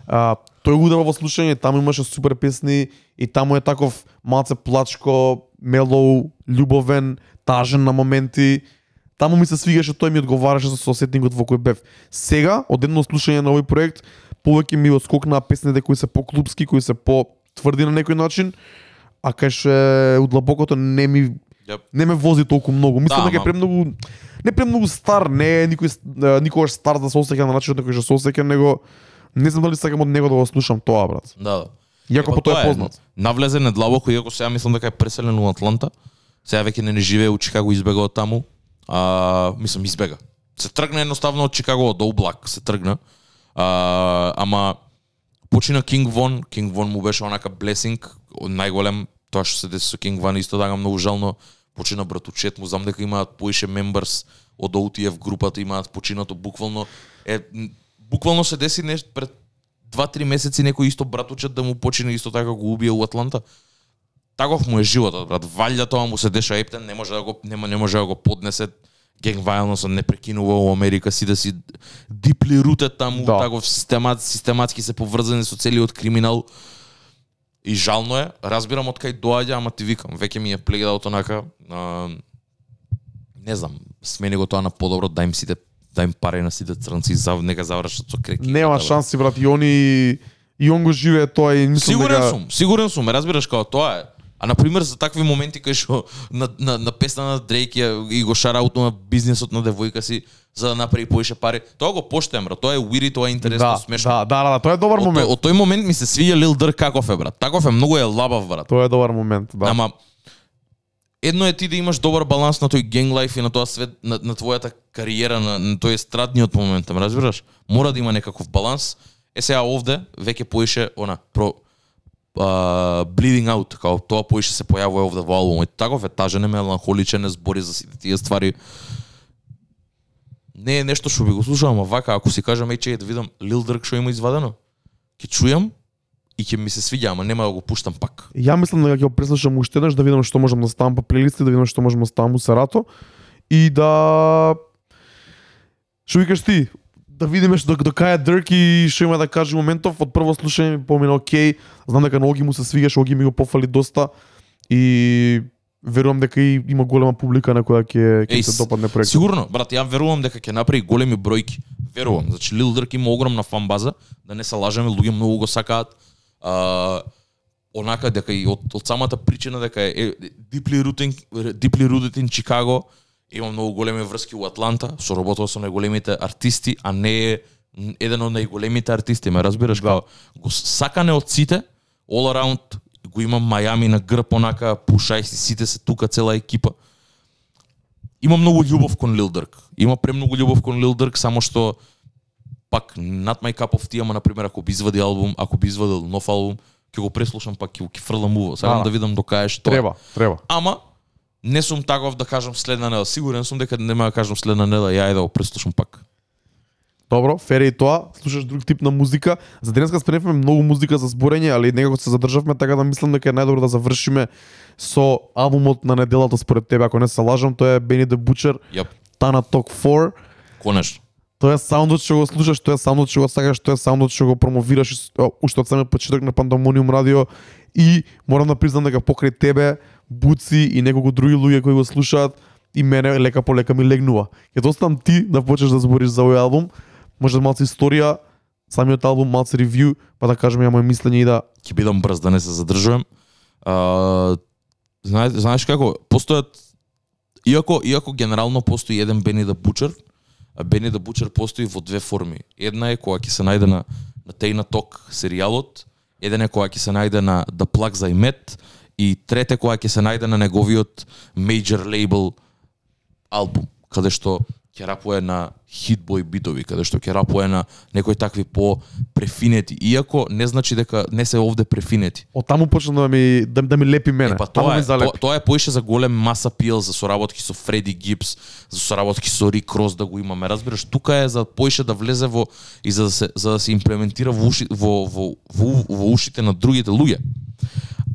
А, тој го удапа во слушање, таму имаше супер песни и таму е таков малце плачко, мелоу, љубовен, тажен на моменти. Таму ми се свигаше, тој ми одговараше со сетингот во кој бев. Сега, од едно слушање на овој проект, повеќе ми отскокнаа песните кои се по-клубски, кои се по-тврди на некој начин, а кај ше удлабокото не ми Јап. не ме вози толку многу. Мислам Да, дека е премногу не премногу стар, не е никој е, никогаш стар да се осеќа на начинот на кој што се осеќа, него не знам дали сакам од него да го слушам тоа, брат. Да, да. Иако по тоа е познат. Навлезе недлабоко, иако сега мислам дека е преселен у Атланта. Сега веќе не, не живее у Чикаго, избега од таму. А, мислам, избега. Се тргна едноставно од Чикаго, од Облак се тргна. А, ама почина Кинг Вон, Кинг Вон му беше онака блесинг, најголем, тоа што се деси со Кинг Вон исто така многу жално. Почина братучет му, знам дека имаат поише мемберс од OTF групата, имаат починато буквално е буквално се деси нешто пред два-три месеци некој исто братучет да му почине исто така го убие у Атланта. Таков му е животот, брат. Валја тоа му се деша ептен, не може да го не, не може да го поднесе генг violence не прекинува во Америка си да си дипли рутет таму, Да. таков системат, систематски се поврзани со целиот криминал. И жално е, разбирам од кај доаѓа, ама ти викам, веќе ми е плегдал онака, а, не знам, смени го тоа на подобро, дај им сите дај им пари на сите црнци, за нека завршат со креки. Нема шанси, брат, и они и он го живее тоа и мислам Сигурен дека сум, сигурен сум, разбираш како тоа е. А на пример за такви моменти кај што на, на, на песна на Дрейк ја, и го шараутно на бизнисот на девојка си за да направи поише пари, тоа го поштеам, брат. Тоа е уири, тоа е интересно, да, смешно. да, да, да, тоа е добар Од, момент. од тој момент ми се свиѓа Лил Дърк каков е, брат. Таков е, многу е лабав, брат. Тоа е добар момент, да. Ама едно е ти да имаш добар баланс на тој генг лайф и на тоа свет на, на твојата кариера на, на тој естрадниот момент, ме разбираш? Мора да има некаков баланс. Е сега овде веќе поише она про bleeding out, као тоа поише се појавува овде во албумот. Таков е тажен, меланхоличен, е збори за сите тие ствари. Не е нешто што би го слушал, ама вака, ако си кажам, еј, чеј, да видам Lil Durk што има извадено, ќе чујам и ќе ми се свиѓа, ама нема да го пуштам пак. Ја мислам дека ќе го преслушам уште еднаш да видам што можам да ставам по плейлисти, да видам што можам да ставам у Сарато и да Што викаш ти? Да видиме што до, до кај е Дрк и што има да каже моментов. Од прво слушање ми помина окей. Знам дека на Оги му се свигаш, Оги ми го пофали доста и верувам дека и има голема публика на која ќе ќе се допадне проектот. Сигурно, брат, ја верувам дека ќе направи големи бројки. Верувам. Значи Лил Дърк има огромна фан база, да не се лажеме, луѓе многу го сакаат. А, онака дека и од, од самата причина дека е, е deeply rooted, deeply rooted in Chicago, има многу големи врски у Атланта, соработува со најголемите артисти, а не е еден од најголемите артисти, ме разбираш, да. го сакане од сите, all around, го имам Мајами на грб, онака, пушај си, сите се тука, цела екипа има многу љубов кон Лил Дърк. Има премногу љубов кон Лил Дърк, само што пак над my cup of tea, ама на пример ако би извади албум, ако би извадил нов албум, ќе го преслушам пак ќе фрлам уво. Сакам Да, да, да. видам до кај што. Треба, треба. Ама не сум таков да кажам следна недела. Сигурен сум дека нема да кажам следна недела, ја е да го преслушам пак. Добро, фере и тоа, слушаш друг тип на музика. За денеска спремевме многу музика за зборење, али некако се задржавме така да мислам дека е најдобро да завршиме со албумот на неделата според тебе, ако не се лажам, тоа е Benny the Butcher, Јап, Tana Talk 4. конечно. Тоа е саундот што го слушаш, тоа е саундот што го сакаш, тоа е саундот што го промовираш уште од самиот почеток на Пандамониум радио и морам да признам дека покрај тебе, Буци и неколку други луѓе кои го слушаат и мене лека по лека ми легнува. Ќе те ти да почнеш да збориш за овој албум, може да малце историја, самиот албум, малце ревју, па да кажеме ја моје мислење и да ќе бидам брз да не се задржувам. А, знаеш, знаеш како, постојат иако иако генерално постои еден Бени да Бучер, а Бени да Бучер постои во две форми. Една е која ќе се најде на на Тейна Ток серијалот, еден е која ќе се најде на The Plug за Имет и трете која ќе се најде на неговиот major label албум, каде што ќе рапува на хитбой битови, каде што ќе рапува на некои такви по префинети, иако не значи дека не се овде префинети. Од таму почна да ми да, да ми лепи мене. Е, па тоа ми е, тоа, тоа е поише за голем маса пил, за соработки со Фреди Гипс, за соработки со Рик Крос да го имаме. Разбираш, тука е за поише да влезе во и за да се за да се имплементира во, уши, во, во, во, во ушите на другите луѓе.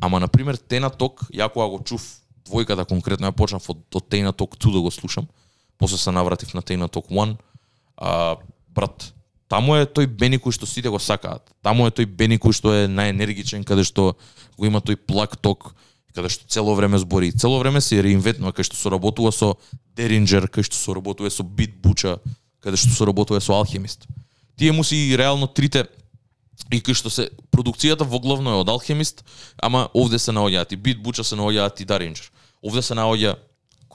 Ама на пример Тена Ток, ја кога го чув двојката конкретно, ја почнав од, од Тена Ток 2 да го слушам, после се навратив на Тена Ток One. А, брат, таму е тој Бени кој што сите го сакаат. Таму е тој Бени кој што е најенергичен, каде што го има тој плак ток, каде што цело време збори. Цело време се реинвентнува, каде што соработува со Деринджер, каде што соработува со Бит Буча, каде што соработува со Алхемист. Тие му си реално трите и кај што се продукцијата во главно е од Алхемист, ама овде се наоѓаат и Бит Буча се наоѓаат и Даринџер. Овде се наоѓа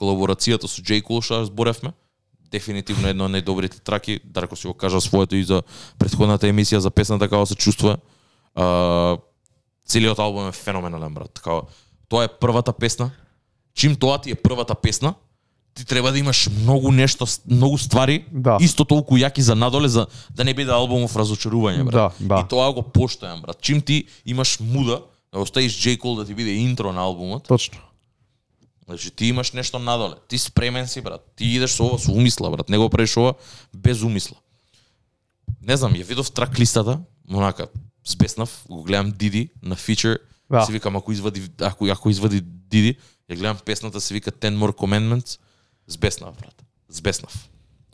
колаборацијата со J. Cole што зборевме, дефинитивно едно од најдобрите траки, Дарко си го кажа своето и за претходната емисија за песната како се чувствува. А, целиот албум е феноменален брат. Така, тоа е првата песна. Чим тоа ти е првата песна, ти треба да имаш многу нешто, многу ствари, Да. исто толку јаки за надоле за да не биде албумов разочарување, брат. Да, да. И тоа го поштојам, брат. Чим ти имаш муда да оставиш J. Cole да ти биде интро на албумот, Точно. Значи ти имаш нешто надоле. Ти спремен си, брат. Ти идеш со ова со умисла, брат. Не го правиш ова без умисла. Не знам, ја видов трак листата, онака збеснав, го гледам Диди на фичер, Да. се викам ако извади ако ако извади Диди, ја гледам песната се вика Ten More Commandments, збеснав, брат. Збеснав.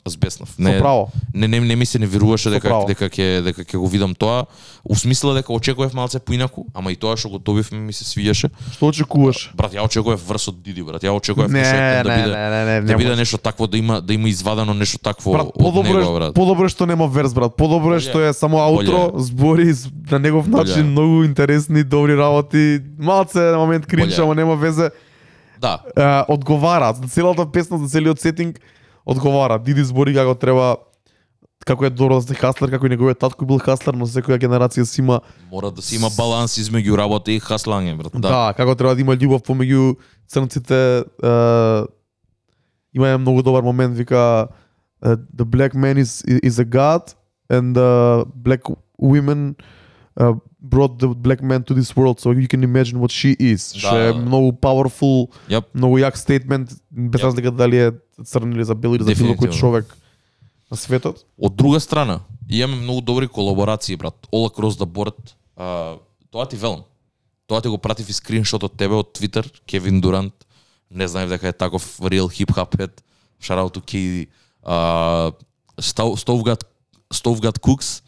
Збеснав. Со право. Не, не, не ми се не веруваше дека право. дека ќе дека ќе го видам тоа. Усмисла дека очекував малце поинаку, ама и тоа што го добивме ми се свиѓаше. Што очекуваш? Брат, ја очекував врз од Диди, брат. Ја очекував Не, уште да не, биде не, не, не, да не биде нешто такво да има да има извадено нешто такво Брат, од подобро, него, брат. подобро е што нема верс, брат. Подобро е Боле. што е само аутро, Боле. збори на негов Боле. начин, многу интересни, добри работи. Малце на момент кринч, Боле. ама нема везе. Да, Е, одговара, за целата песна, за целиот сетинг, одговара. Диди збори како треба како е добро да сте хаслер, како и неговиот татко бил хаслер, но секоја генерација си има мора да се има баланс измеѓу работа и хаслање, брат. да. Да. како треба да има љубов помеѓу црнците. Е, има еден многу добар момент, вика е, the black man is is a god and the black women uh, brought the black man to this world so you can imagine what she is. Да, Ше е многу powerful, Јап. многу јак стейтмент, без Јап. разлика дали е црн или за бел или за било кој човек на светот. Од друга страна, имаме многу добри колаборации, брат. All Across the Board. А, тоа ти велам. Тоа ти го пратив и скриншот од тебе од Твитер, Кевин Дурант. Не знаев дека е таков real hip hop head. Shout out to KD. А, Stove Stove Stovgat Cooks,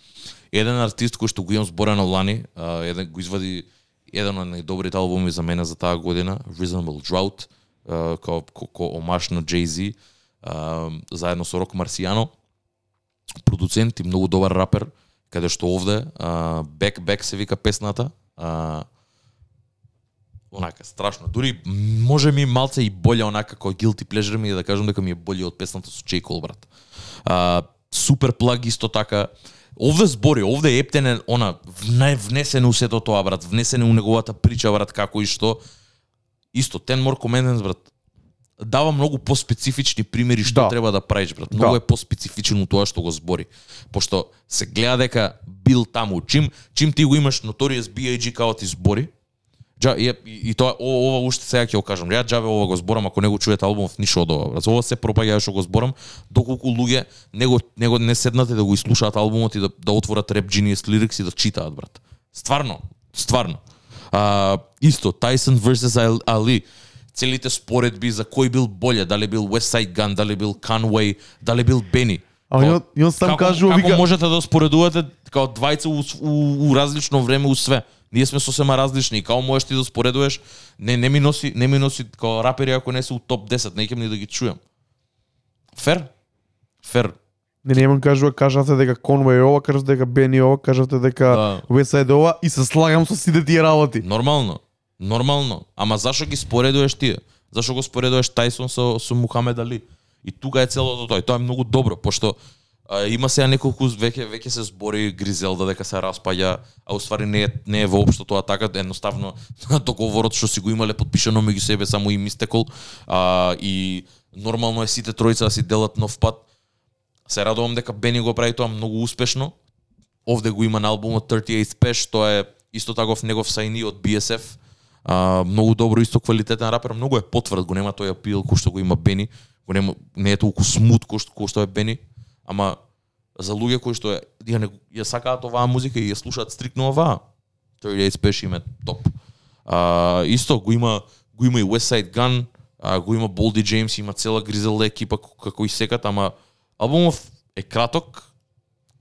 еден артист кој што го имам зборено лани, а, еден го извади еден од најдобрите албуми за мене за таа година, Reasonable Drought, а, као, ко, ко омаш на Jay-Z, а, заедно со Рок Марсијано продуцент и многу добар рапер, каде што овде а, Back Back се вика песната. А, онака страшно. Дури може ми малце и боле онака како guilty pleasure ми е да кажам дека ми е боле од песната со J. Брат. А, супер плаг исто така. Овде збори, овде Ептен е она нај внесен у сето тоа брат, внесен у неговата прича брат како и што исто Ten More Commandments брат дава многу поспецифични примери што Да. треба да правиш брат. Многу Да. е поспецифичен у тоа што го збори. Пошто се гледа дека бил таму, чим чим ти го имаш Notorious B.I.G. као ти збори, Джа, и, и, и тоа ова, ова уште сега ќе го кажам. Ја џабе ова го зборам, ако не го чуете албумов, ништо од ова. За ова се пропаѓа што го зборам, доколку луѓе него него не седнате да го изслушаат албумот и да, да отворат Rap Genius Lyrics и да читаат, брат. Стварно, стварно. А, исто, Tyson vs. Al- Ali, целите споредби за кој бил боле, дали бил West Side Gun, дали бил Conway, дали бил Бени. А и он сам како, кажува, како вика, можете да споредувате као двајца у, у, у различно време у све. Ние сме сосема различни и као можеш ти да споредуваш, не не ми носи не ми носи као рапери ако не се у топ 10, не ни да ги чујам. Фер? Фер. Не, не, он кажува, кажавте дека Конвей е ова, кажавте дека Бени е ова, кажавте дека Да. Westside е ова и се слагам со сите тие работи. Нормално. Нормално. Ама зашо ги споредуваш тие? Зашо го споредуваш Тајсон со, со Мухамед Али? И тука е целото тоа. И тоа е многу добро, пошто а, има сега неколку веќе веќе се збори Гризелда дека се распаѓа, а уствари не е не е воопшто тоа така, едноставно договорот што си го имале подпишано меѓу себе само им истекол, а, и нормално е сите тројца да си делат нов пат. Се радувам дека Бени го прави тоа многу успешно. Овде го има на албумот 38 Pesh, тоа е исто таков негов сајни од BSF. А, многу добро исто квалитетен рапер, многу е потврд, го нема тој апил кој што го има Бени, го нема не е толку смут кој што, кој што е Бени, ама за луѓе кои што ја, не, ја сакаат оваа музика и ја слушаат стрикно оваа. 38 Special им е топ. А, исто го има го има и Westside Gun, а, го има Болди Джеймс, има цела Гризелда екипа ко- како и секат, ама албумов е краток,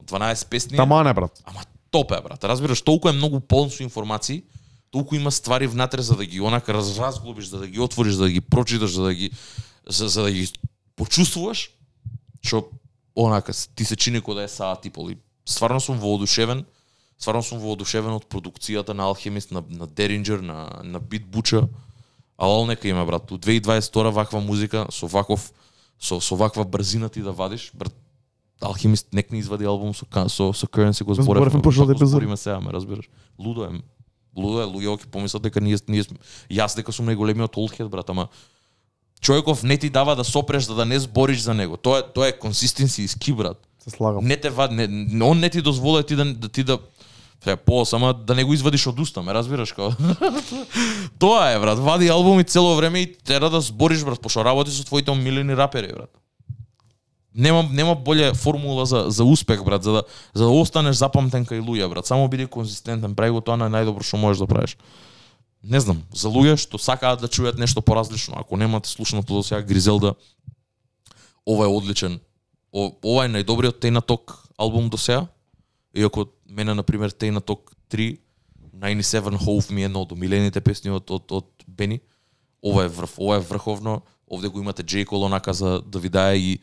12 песни. Тама не брат. Ама топ е, брат. Разбираш, толку е многу полн со информации, толку има ствари внатре за да ги онака раз, разглобиш, за да ги отвориш, за да ги прочиташ, за да ги за, за да ги почувствуваш, што онака ти се чини кој да е саа типол. И стварно сум воодушевен. Стварно сум воодушевен од продукцијата на Alchemist, на, на Derringer, на, на Beat Butcher. Алал нека има, брат. У 2022 ваква музика, со ваков, со, со ваква брзина ти да вадиш, брат, Alchemist нек не извади албум со, со, со Currency го зборевме. Зборевме Како епизода. Збориме сега, ме разбираш. Лудо е. Лудо е, луѓе ќе помислат дека ние, ние јас дека сум најголемиот олдхед, брат, ама човеков не ти дава да сопреш за да не збориш за него. Тоа е тоа е консистенси и ски, брат. Се слагам. Не те вад, не, он не ти дозволи ти да, да ти да Се, по сама да не го извадиш од уста, ме разбираш како. Тоа е, брат. Вади албуми цело време и тера да збориш, брат, пошто работи со твоите омилени рапери, брат. Нема нема боле формула за за успех, брат, за да за да останеш запамтен кај луѓе, брат. Само биди конзистентен, прави го тоа на најдобро што можеш да правиш. Не знам, за луѓе што сакаат да чујат нешто поразлично, ако немате слушното до сега Гризелда, ова е одличен. О, ова е најдобриот Тейна Ток албум до сега. Иако мене на пример Тейна Ток 3 97 Hove ми е едно од омилените песни од од од Бени. Ова е врв, ова е врховно. Овде го имате Джей Cole онака за да ви дае и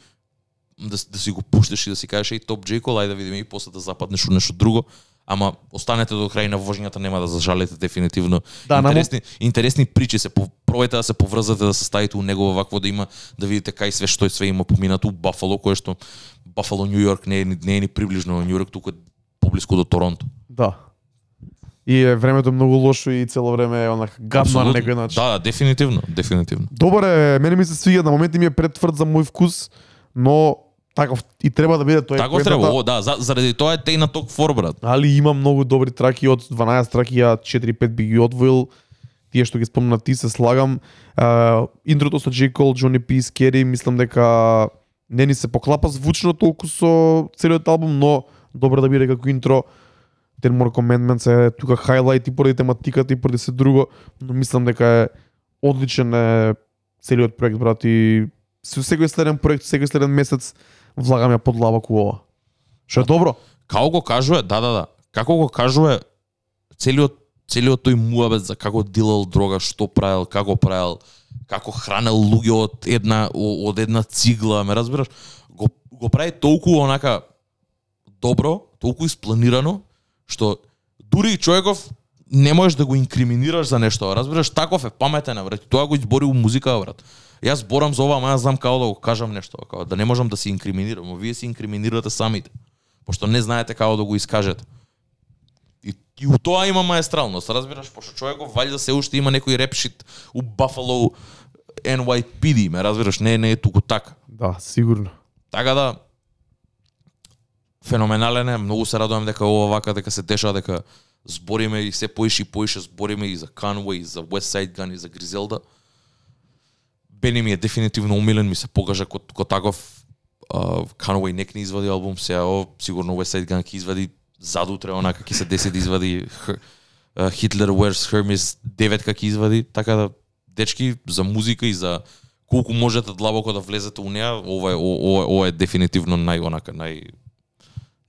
да, да си го пушташ и да си кажеш и топ. Cole, ајде да видиме и после да западнеш у нешто друго. Ама останете до крај на вожњата, нема да зажалите дефинитивно. Да, намо- интересни, интересни причи се, пробајте да се поврзате, да се ставите у него вакво да има, да видите кај све што све има поминато у Бафало, кое што Бафало, Нью Йорк не е, ни- не е ни приближно Нью Йорк, туку е поблиску до Торонто. Да. И е времето многу лошо и цело време е онака гадно на некој начин. Да, дефинитивно, дефинитивно. Добар е, мене ми се свиѓа, на моменти ми е претврд за мој вкус, но таков и треба да биде тој. Тако треба, о, да, за, заради тоа е Тейна Ток фор, брат. Али има многу добри траки од 12 траки, ја 4-5 би ги одвоил. Тие што ги спомна ти се слагам. Uh, интрото со J. Cole, Johnny P. Scary, мислам дека не ни се поклапа звучно толку со целиот албум, но добро да биде како интро. Ten More Commandments е тука хайлайт и поради тематиката и поради се друго, но мислам дека е одличен е целиот проект, брат, и секој следен проект, секој следен месец влагаме подлабоку ова. Што е добро. Како го кажува, да, да, да. Како го кажува целиот целиот тој муабет за како дилал дрога, што правил, како правил, како хранел луѓе од една од една цигла, ме разбираш? Го го прави толку онака добро, толку испланирано, што дури и човеков не можеш да го инкриминираш за нешто, разбираш? Таков е паметен, брат. Тоа го избори у музика, брат. Јас зборам за ова, ама јас знам како да го кажам нешто, како да не можам да се инкриминирам, вие се инкриминирате самите пошто не знаете како да го искажете. И, и у тоа има маестралност, разбираш, пошто човеков валјда се уште има некој репшит у Buffalo NYPD, ме разбираш, не не е туку така. Да, сигурно. Така да феноменален е, многу се радувам дека ова вака дека се деша дека збориме и се поише и поише збориме и за Conway, и за West Side Gun и за Гризелда. Бени ми е дефинитивно умилен, ми се покажа кот, ко таков uh, Conway нек не извади албум, сега о, сигурно West Side Gun ќе извади задутре, онака ќе се деси да извади uh, Hitler Wears Hermes 9 како извади, така да дечки за музика и за колку можете длабоко да влезете у неа, ова е ова, ова е дефинитивно нај онака нај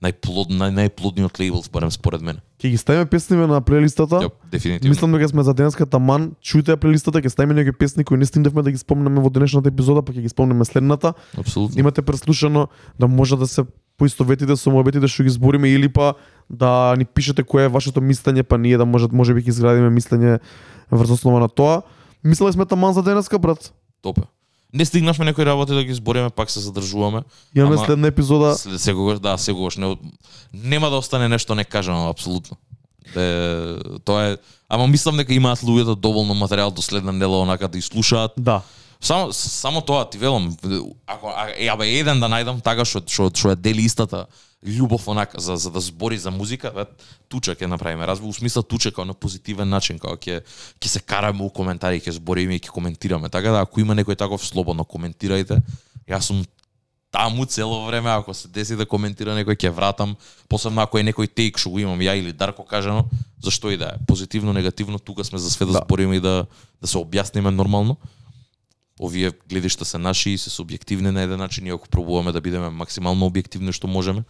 најплод нај, најплодниот лейбл барем според мене. Ќе ги ставиме песниве на плейлистата. Ја, дефинитивно. Мислам дека сме за денеска таман. Чујте ја плейлистата, ќе ставиме некои песни кои не стигнавме да ги спомнеме во денешната епизода, па ќе ги спомнеме следната. Апсолутно. Имате преслушано да може да се поистоветите со мобетите што ги збориме или па да ни пишете кое е вашето мислење, па ние да може можеби ќе изградиме мислење врз основа на тоа. Мислеле сме таман за денеска, брат. Топе. Не стигнавме некои работи да ги збориме, пак се задржуваме. Имаме Ама- следна епизода. След секогаш, да, секогаш не нема да остане нешто некажано апсолутно. Де, тоа е, ама мислам дека имаат луѓето доволно материјал до следна недела онака да изслушаат. Да. Само само тоа ти велам, ако а, е, абе еден да најдам така што што што ја дели истата љубов онака за за да збори за музика, бе, тучек ќе направиме. Разбу, у смисла тучек као на позитивен начин, као ќе ќе се караме у коментари, ќе збориме и ќе коментираме. Така да ако има некој таков слободно коментирајте. Јас сум таму цело време, ако се деси да коментира некој ќе вратам, посебно ако е некој тейк што го имам ја или Дарко кажано, зашто и да е. Позитивно, негативно, тука сме за све да, Да. збориме и да да се објасниме нормално. Овие гледишта се наши и се субјективни на еден начин, иако пробуваме да бидеме максимално објективни што можеме.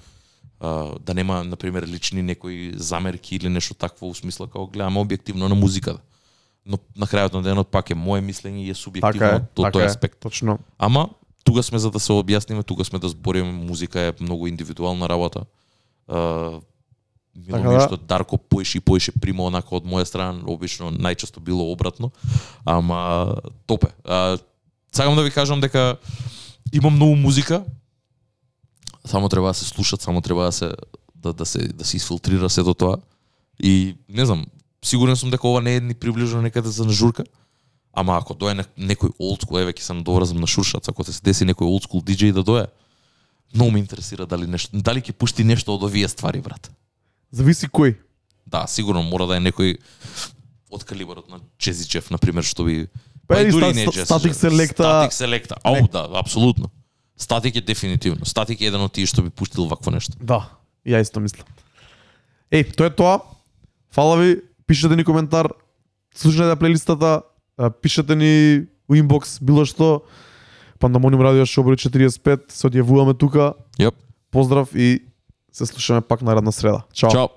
А, да нема, на пример, лични некои замерки или нешто такво у смисла како гледаме објективно на музиката. Но на крајот на денот пак е мое мислење и е субјективно Така е, така тој е, аспект. точно. Ама тука сме за да се објасниме, тука сме да збориме, музика е многу индивидуална работа. Uh, Мило Така ми да. што Дарко поеше и поеше прима онака од моја страна, обично најчесто било обратно. Ама топе. А, сакам да ви кажам дека има многу музика. Само треба да се слушат, само треба да се да, да се да се изфилтрира сето тоа. И не знам, сигурен сум дека ова не е ни приближено некаде за журка. Ама ако дое некој old school, еве ќе се надоврзам на Шуршац, ако се деси некој old school DJ да дое, многу ме интересира дали нешто, дали ќе пушти нешто од овие ствари, брат. Зависи кој. Да, сигурно мора да е некој од калибарот на Чезичев, на пример, што би Па и или дури не ста- Чезичев. Static Selecta. Статик селекта. Ау, да, апсолутно. Статик е дефинитивно. Статик е еден од тие што би пуштил вакво нешто. Да, и ја исто мислам. Еј, тоа е тоа. Фала ви, пишете ни коментар, слушнете плейлистата, пишете ни у инбокс било што. Пандамониум радио шоу број 45, се одјавуваме тука. Јоп. Поздрав и се слушаме пак наредна среда. Чао. Чао.